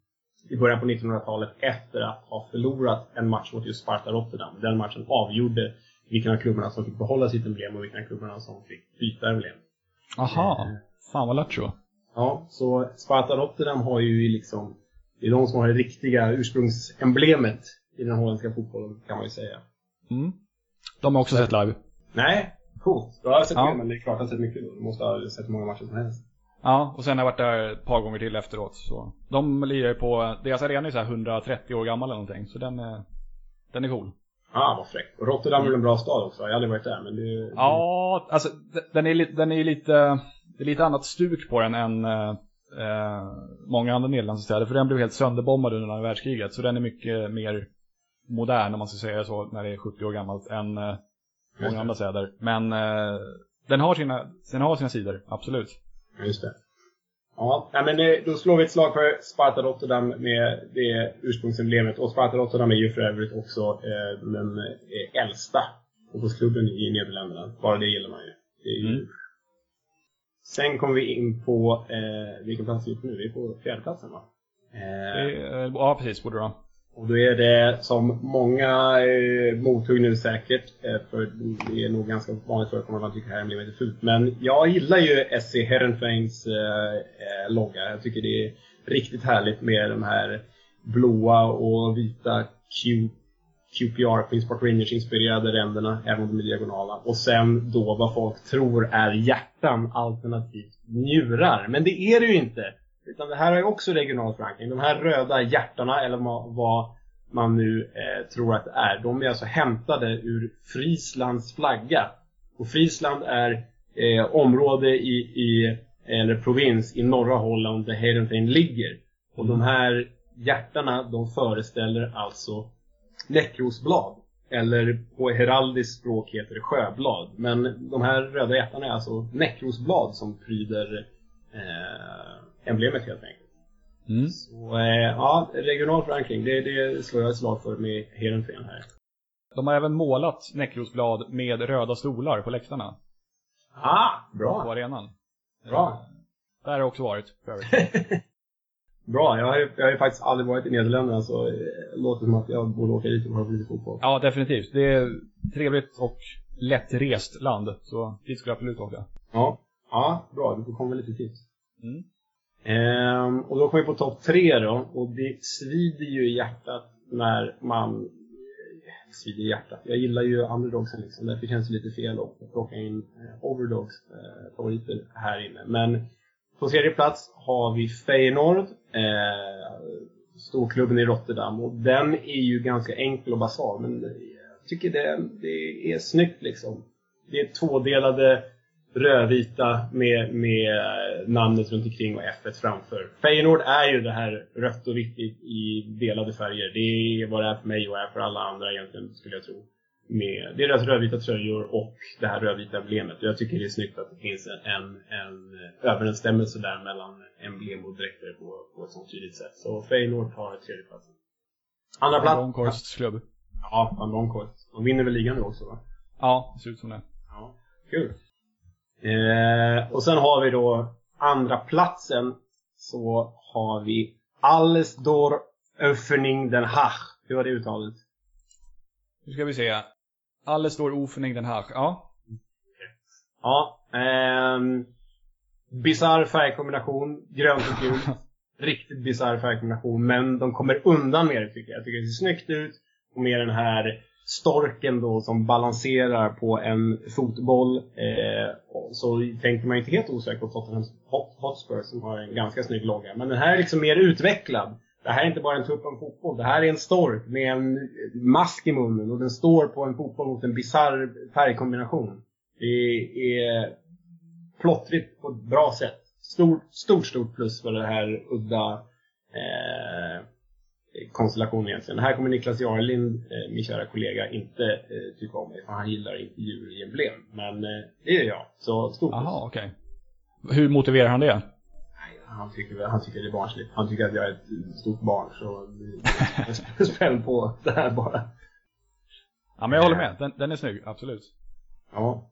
i början på 1900-talet efter att ha förlorat en match mot just Sparta Rotterdam. Den matchen avgjorde vilken av klubbarna som fick behålla sitt emblem och vilken av klubbarna som fick byta emblem. Aha. Fan vad lattjo. Ja, så Sparta Rotterdam har ju liksom, det är de som har det riktiga ursprungsemblemet i den holländska fotbollen kan man ju säga. Mm. De har också sett live. Nej, coolt. Jag har sett Ja. det, men det är klart jag har sett mycket. Du måste ha sett många matcher som helst. Ja, och sen har jag varit där ett par gånger till efteråt. Så. De lirar ju på, deras arena är så här 130 år gammal eller någonting. Så den är, den är cool. Ah, vad fräckt. Och Rotterdam är väl en bra stad också? Jag har aldrig varit där, men det... Ja, alltså den är, den är lite, det är lite annat stuk på den än eh, eh, många andra Nederlandsstäder. För den blev helt sönderbombad under andra världskriget. Så den är mycket mer modern om man ska säga så, när det är 70 år gammalt, än eh, många andra städer. Men eh, den, har sina, den har sina sidor, absolut. Just det. Ja, men då slår vi ett slag för Sparta Rotterdam med det ursprungsemblemet. Och Sparta Rotterdam är ju för övrigt också eh, den eh, äldsta fotbollsklubben i Nederländerna. Bara det gillar man ju. Ju... Mm. Sen kommer vi in på, eh, vilken plats är vi på nu? Vi är på fjärdeplatsen va? Eh, ja, precis, borde det vara och då är det som många eh, mothugg nu säkert, eh, för det är nog ganska vanligt förekommande att man tycker det här blir lite fult. Men jag gillar ju SC Herrenveins eh, eh, logga. Jag tycker det är riktigt härligt med de här blåa och vita Q, QPR, Queens Park Rangers inspirerade ränderna, även om de är diagonala. Och sen då vad folk tror är hjärtan alternativt njurar. Men det är det ju inte. Utan det här har ju också regional förankring. De här röda hjärtarna, eller vad man nu eh, tror att det är, de är alltså hämtade ur Frieslands flagga. Och Friesland är eh, område i, i, eller provins i norra Holland där Heerenveen ligger. Och de här hjärtarna, de föreställer alltså näckrosblad. Eller på heraldiskt språk heter det sjöblad. Men de här röda hjärtarna är alltså näckrosblad som pryder eh, emblemet helt enkelt. Mm. Så eh, ja, regional förankring, det, det slår jag ett slag för med Heerenveen här. De har även målat näckrosblad med röda stolar på läktarna Ah, på bra! arenan. Bra! Där har jag också varit. <laughs> Bra, jag har, ju, jag har ju faktiskt aldrig varit i Nederländerna så det låter som att jag borde åka dit och kolla på lite fotboll. Ja, definitivt. Det är trevligt och lättrest land. Så dit skulle jag absolut åka. Ja, ja bra. Du får komma med lite tips. Mm. Ehm, och då kommer vi på topp tre då. Och det svider ju i hjärtat när man... eh, Svider i hjärtat. Jag gillar ju underdogsen liksom. Därför känns det lite fel att plocka in eh, overdogs eh, favoriter här inne. Men på tredje plats har vi Feyenoord. Eh, storklubben i Rotterdam. Och den är ju ganska enkel och basal. Men jag tycker det, det är snyggt liksom. Det är tvådelade rödvita med, med namnet runt omkring och F1 framför. Feyenoord är ju det här rött och vitt i, i delade färger. Det är vad det är för mig och är för alla andra egentligen, skulle jag tro. Med, det är deras rödvita tröjor och det här rödvita emblemet. Jag tycker det är snyggt att det finns en, en, en överensstämmelse där mellan emblem och dräkter på, på ett sånt tydligt sätt. Så Feyenoord tar tredjeplatsen. Andra plats? Longcorsts klubb. Ja, Van Bronckhorst. De vinner väl ligan nu också va? Ja, det ser ut som det. Ja, kul. Eh, och sen har vi då andra platsen så har vi Alles door Öffning den Haag. Hur var det uttalet? Nu ska vi se. Alles står oförning den här. Ja. Ja. ehm, Bisarr färgkombination, grönt och gult. <laughs> Riktigt bisarr färgkombination, men de kommer undan med det tycker jag. Jag tycker det ser snyggt ut. Och med den här storken då som balanserar på en fotboll. Eh, så tänker man ju inte helt osäkert på Tottenham Hotspur som har en ganska snygg logga. Men den här är liksom mer utvecklad. Det här är inte bara en tupp en fotboll. Det här är en stork med en mask i munnen och den står på en fotboll mot en bisarr färgkombination. Det är plottrigt på ett bra sätt. Stort, stort, stort plus för det här udda eh, konstellationen egentligen. Här kommer Niklas Jarlind, eh, min kära kollega, inte eh, tycka om mig för han gillar inte djur i emblem. Men eh, det gör jag. Så stort. Jaha, okej. Hur motiverar han det? Han tycker, han tycker det är barnsligt. Han tycker att jag är ett stort barn. Så <laughs> spänn på det här bara. Ja, men jag håller med. Den, den är snygg, absolut. Ja.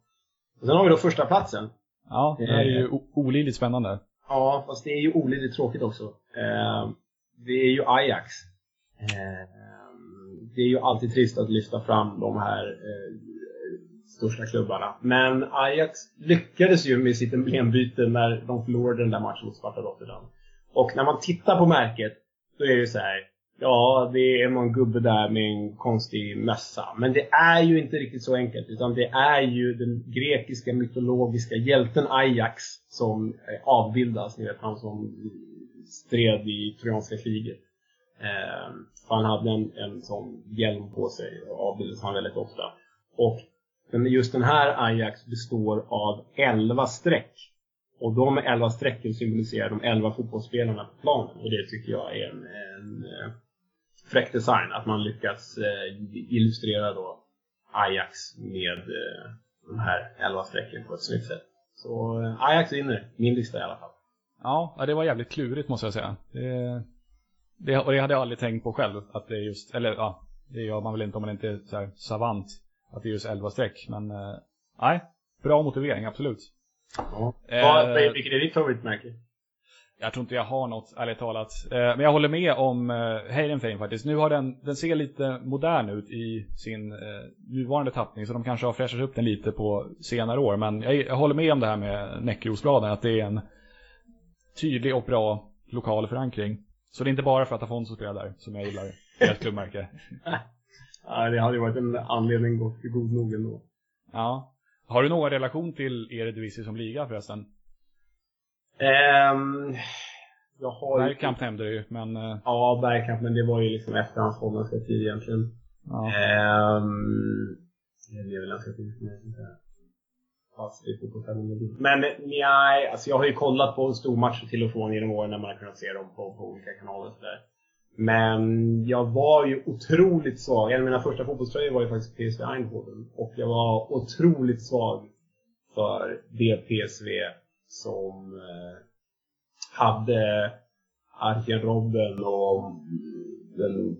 Och sen har vi då första platsen. Ja, det är ju olidligt spännande. Ja, fast det är ju olidligt tråkigt också. Det är ju Ajax. Ehm, det är ju alltid trist att lyfta fram de här eh, största klubbarna. Men Ajax lyckades ju med sitt emblembyte när de förlorade den där matchen mot Sparta Rotterdam. Och när man tittar på märket, då är det så här. Ja, det är någon gubbe där med en konstig mössa. Men det är ju inte riktigt så enkelt. Utan det är ju den grekiska mytologiska hjälten Ajax som eh, avbildas. Ni vet han som stred i Trojanska kriget. Eh, han hade en, en sån hjälm på sig, och avbildades han väldigt ofta. Och men just den här Ajax består av 11 streck. Och de 11 strecken symboliserar de 11 fotbollsspelarna på planen. Och det tycker jag är en, en eh, fräck design. Att man lyckats eh, illustrera då Ajax med eh, de här 11 strecken på ett snyggt sätt. Så eh, Ajax vinner, min lista i alla fall. Ja, det var jävligt klurigt måste jag säga. Det, det, och det hade jag aldrig tänkt på själv. Att det är just, eller ja, det gör man väl inte om man inte är så här savant. Att det är just 11 streck. Men nej, bra motivering, absolut. Ja. Eh, vilket är ditt favoritmärke? Jag tror inte jag har något, ärligt talat. Eh, men jag håller med om eh, Heidenfein faktiskt. Nu har den, den ser lite modern ut i sin eh, nuvarande tappning. Så de kanske har fräschat upp den lite på senare år. Men jag, jag håller med om det här med Näckrosbladen. Att det är en tydlig och bra lokal förankring. Så det är inte bara för att Afonso spelar där som jag gillar deras klubbmärke. <laughs> ja, det hade ju varit en anledning god, god nog ändå. Ja. Har du någon relation till Eredivisie som liga förresten? Um, jag har Bergkamp nämnde du ju, men... Uh... Ja, Bergkamp, men det var ju liksom efter hans holländska tid egentligen. Ja. Um, det är väl ganska fint fast i fotbollsterminologi. Men nej, alltså jag har ju kollat på stormatcher till och från genom åren när man har kunnat se dem på, på olika kanaler och sådär. Men jag var ju otroligt svag. En av mina första fotbollströjor var ju faktiskt PSV Eindhoven. Och jag var otroligt svag för det PSV som eh, hade Arjen Robben och den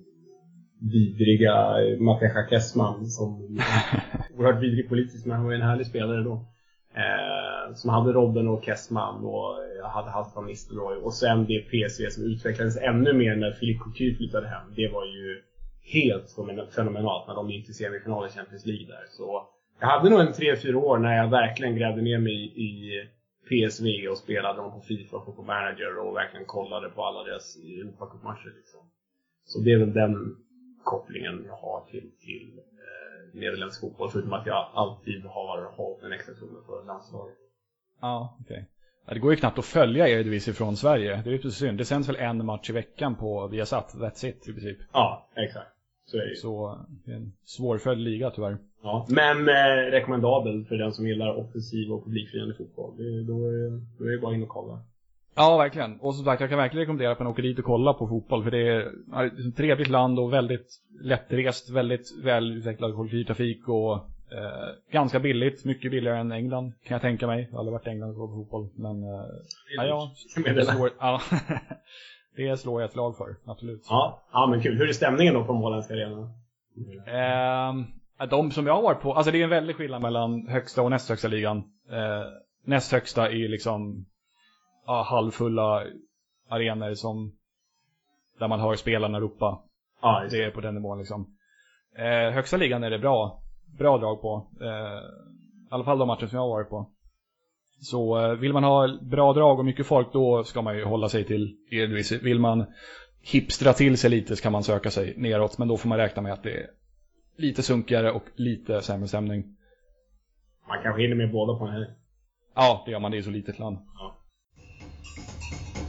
vidriga Mateja Kessman som <laughs> oerhört vidrig politiskt men han var en härlig spelare då. Eh, som hade Robben och Kessman och jag hade haft Van Nistelrooy och sen det PSV som utvecklades ännu mer när Philippe Couture flyttade hem. Det var ju helt fenomenalt när de gick till semifinal i Champions League där. Så jag hade nog en 3-4 år när jag verkligen grävde ner mig i PSV och spelade dem på Fifa och på Manager och verkligen kollade på alla deras Europacupmatcher liksom. Så det är väl den kopplingen jag har till, till eh, nederländsk fotboll, förutom att jag alltid har hållit en extra tumme för landslaget. Ja, okej. Okay. Ja, det går ju knappt att följa Eredivisie från Sverige. Det är ju synd. Det sänds väl en match i veckan på Viasat, that's it i princip. Ja, exakt. Så är det ju. Så en svårföljd liga tyvärr. Ja, men eh, rekommendabel för den som gillar offensiv och publikfriande fotboll. Det, då, är, då är det bara in och kolla. Ja, verkligen. Och som sagt, jag kan verkligen rekommendera att man åker dit och kollar på fotboll. För det är ett trevligt land och väldigt lättrest, väldigt välutvecklad kollektivtrafik och eh, ganska billigt. Mycket billigare än England, kan jag tänka mig. Jag har aldrig varit i England och kollat på fotboll. Men, eh, ja, ja, det, slår, ja <laughs> det slår jag ett lag för, absolut. Ja, ja, men kul. Hur är stämningen då på Måländska arenan? Eh, de som jag har varit på, alltså det är en väldig skillnad mellan högsta och näst högsta ligan. Eh, näst högsta är liksom ja, halvfulla arenor som där man hör spelarna ropa. Ja, det är på den nivån liksom. Eh, högsta ligan är det bra, bra drag på. Eh, I alla fall de matcher som jag har varit på. Så eh, vill man ha bra drag och mycket folk då ska man ju hålla sig till Eredivisie. Vill man hipstra till sig lite så kan man söka sig neråt. Men då får man räkna med att det är lite sunkigare och lite sämre stämning. Man kanske hinner med båda på en helg. Ja, det gör man. Det är så litet land. Ja.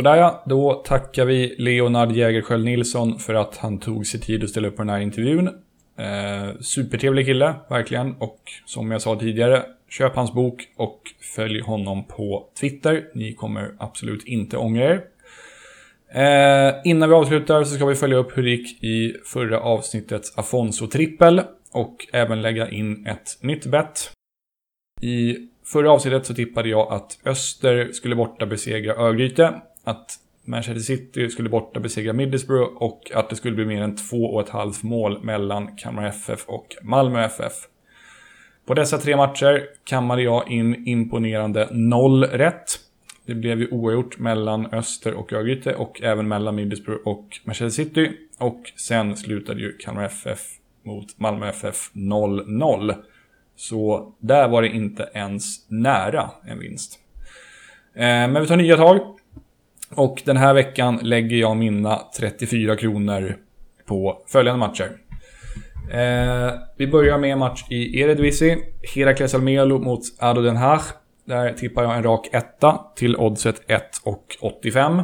Sådär ja, då tackar vi Leonard Jägerskiöld Nilsson för att han tog sig tid att ställa upp på den här intervjun. Eh, supertrevlig kille, verkligen. Och som jag sa tidigare, köp hans bok och följ honom på Twitter. Ni kommer absolut inte ångra er. Eh, innan vi avslutar så ska vi följa upp hur det gick i förra avsnittets Afonso-trippel och även lägga in ett nytt bett. I förra avsnittet så tippade jag att Öster skulle borta besegra Örgryte att Manchester City skulle borta besegra Middlesbrough och att det skulle bli mer än två och ett halvt mål mellan Kalmar FF och Malmö FF. På dessa tre matcher kammade jag in imponerande noll rätt. Det blev ju oavgjort mellan Öster och Örgryte och även mellan Middlesbrough och Manchester City. Och sen slutade ju Kalmar FF mot Malmö FF 0-0. Så där var det inte ens nära en vinst. Eh, men vi tar nya tag. Och den här veckan lägger jag mina 34 kronor på följande matcher. Eh, vi börjar med en match i Eredivisie. Herakles Almelo mot Ado Den Haag. Där tippar jag en rak etta till oddset 1,85.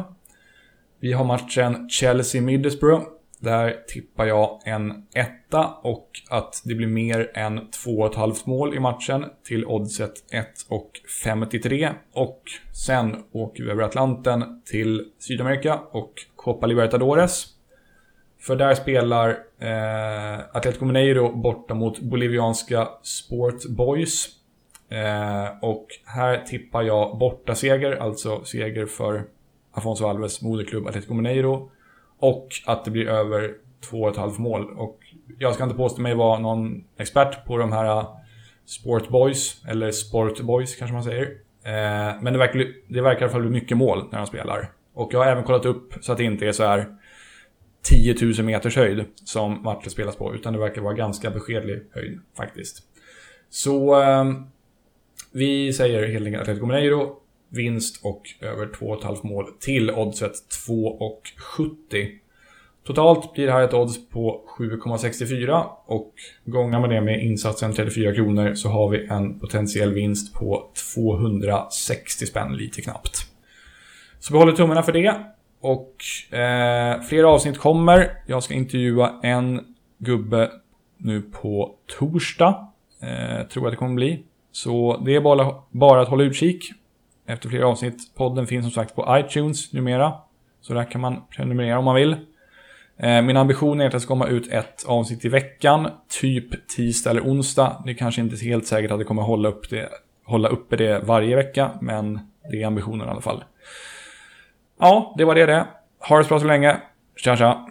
Vi har matchen Chelsea-Middlesbrough. Där tippar jag en etta och att det blir mer än 2,5 mål i matchen till oddset 1,53. Och sen åker vi över Atlanten till Sydamerika och Copa Libertadores. För där spelar eh, Atletico Mineiro borta mot bolivianska Sport Boys. Eh, och här tippar jag bortaseger, alltså seger för Afonso Alves moderklubb Atletico Mineiro. Och att det blir över 2,5 mål. Och jag ska inte påstå mig vara någon expert på de här äh, Sportboys, eller Sportboys kanske man säger. Eh, men det verkar, det verkar i alla fall bli mycket mål när de spelar. Och jag har även kollat upp så att det inte är så här 10 000 meters höjd som matchen spelas på, utan det verkar vara ganska beskedlig höjd faktiskt. Så eh, vi säger helt enkelt Atletico Mineiro, vinst och över 2,5 mål till oddset 2,70. Totalt blir det här ett odds på 7,64 och gångar man det med insatsen 34 kronor så har vi en potentiell vinst på 260 spänn lite knappt. Så vi håller tummarna för det. Och eh, fler avsnitt kommer. Jag ska intervjua en gubbe nu på torsdag. Eh, tror jag det kommer bli. Så det är bara, bara att hålla utkik efter flera avsnitt. Podden finns som sagt på iTunes numera. Så där kan man prenumerera om man vill. Eh, min ambition är att det ska komma ut ett avsnitt i veckan. Typ tisdag eller onsdag. Det är kanske inte helt säkert att det kommer hålla, upp det, hålla uppe det varje vecka. Men det är ambitionen i alla fall. Ja, det var det det. Ha det så bra så länge. Tja tja.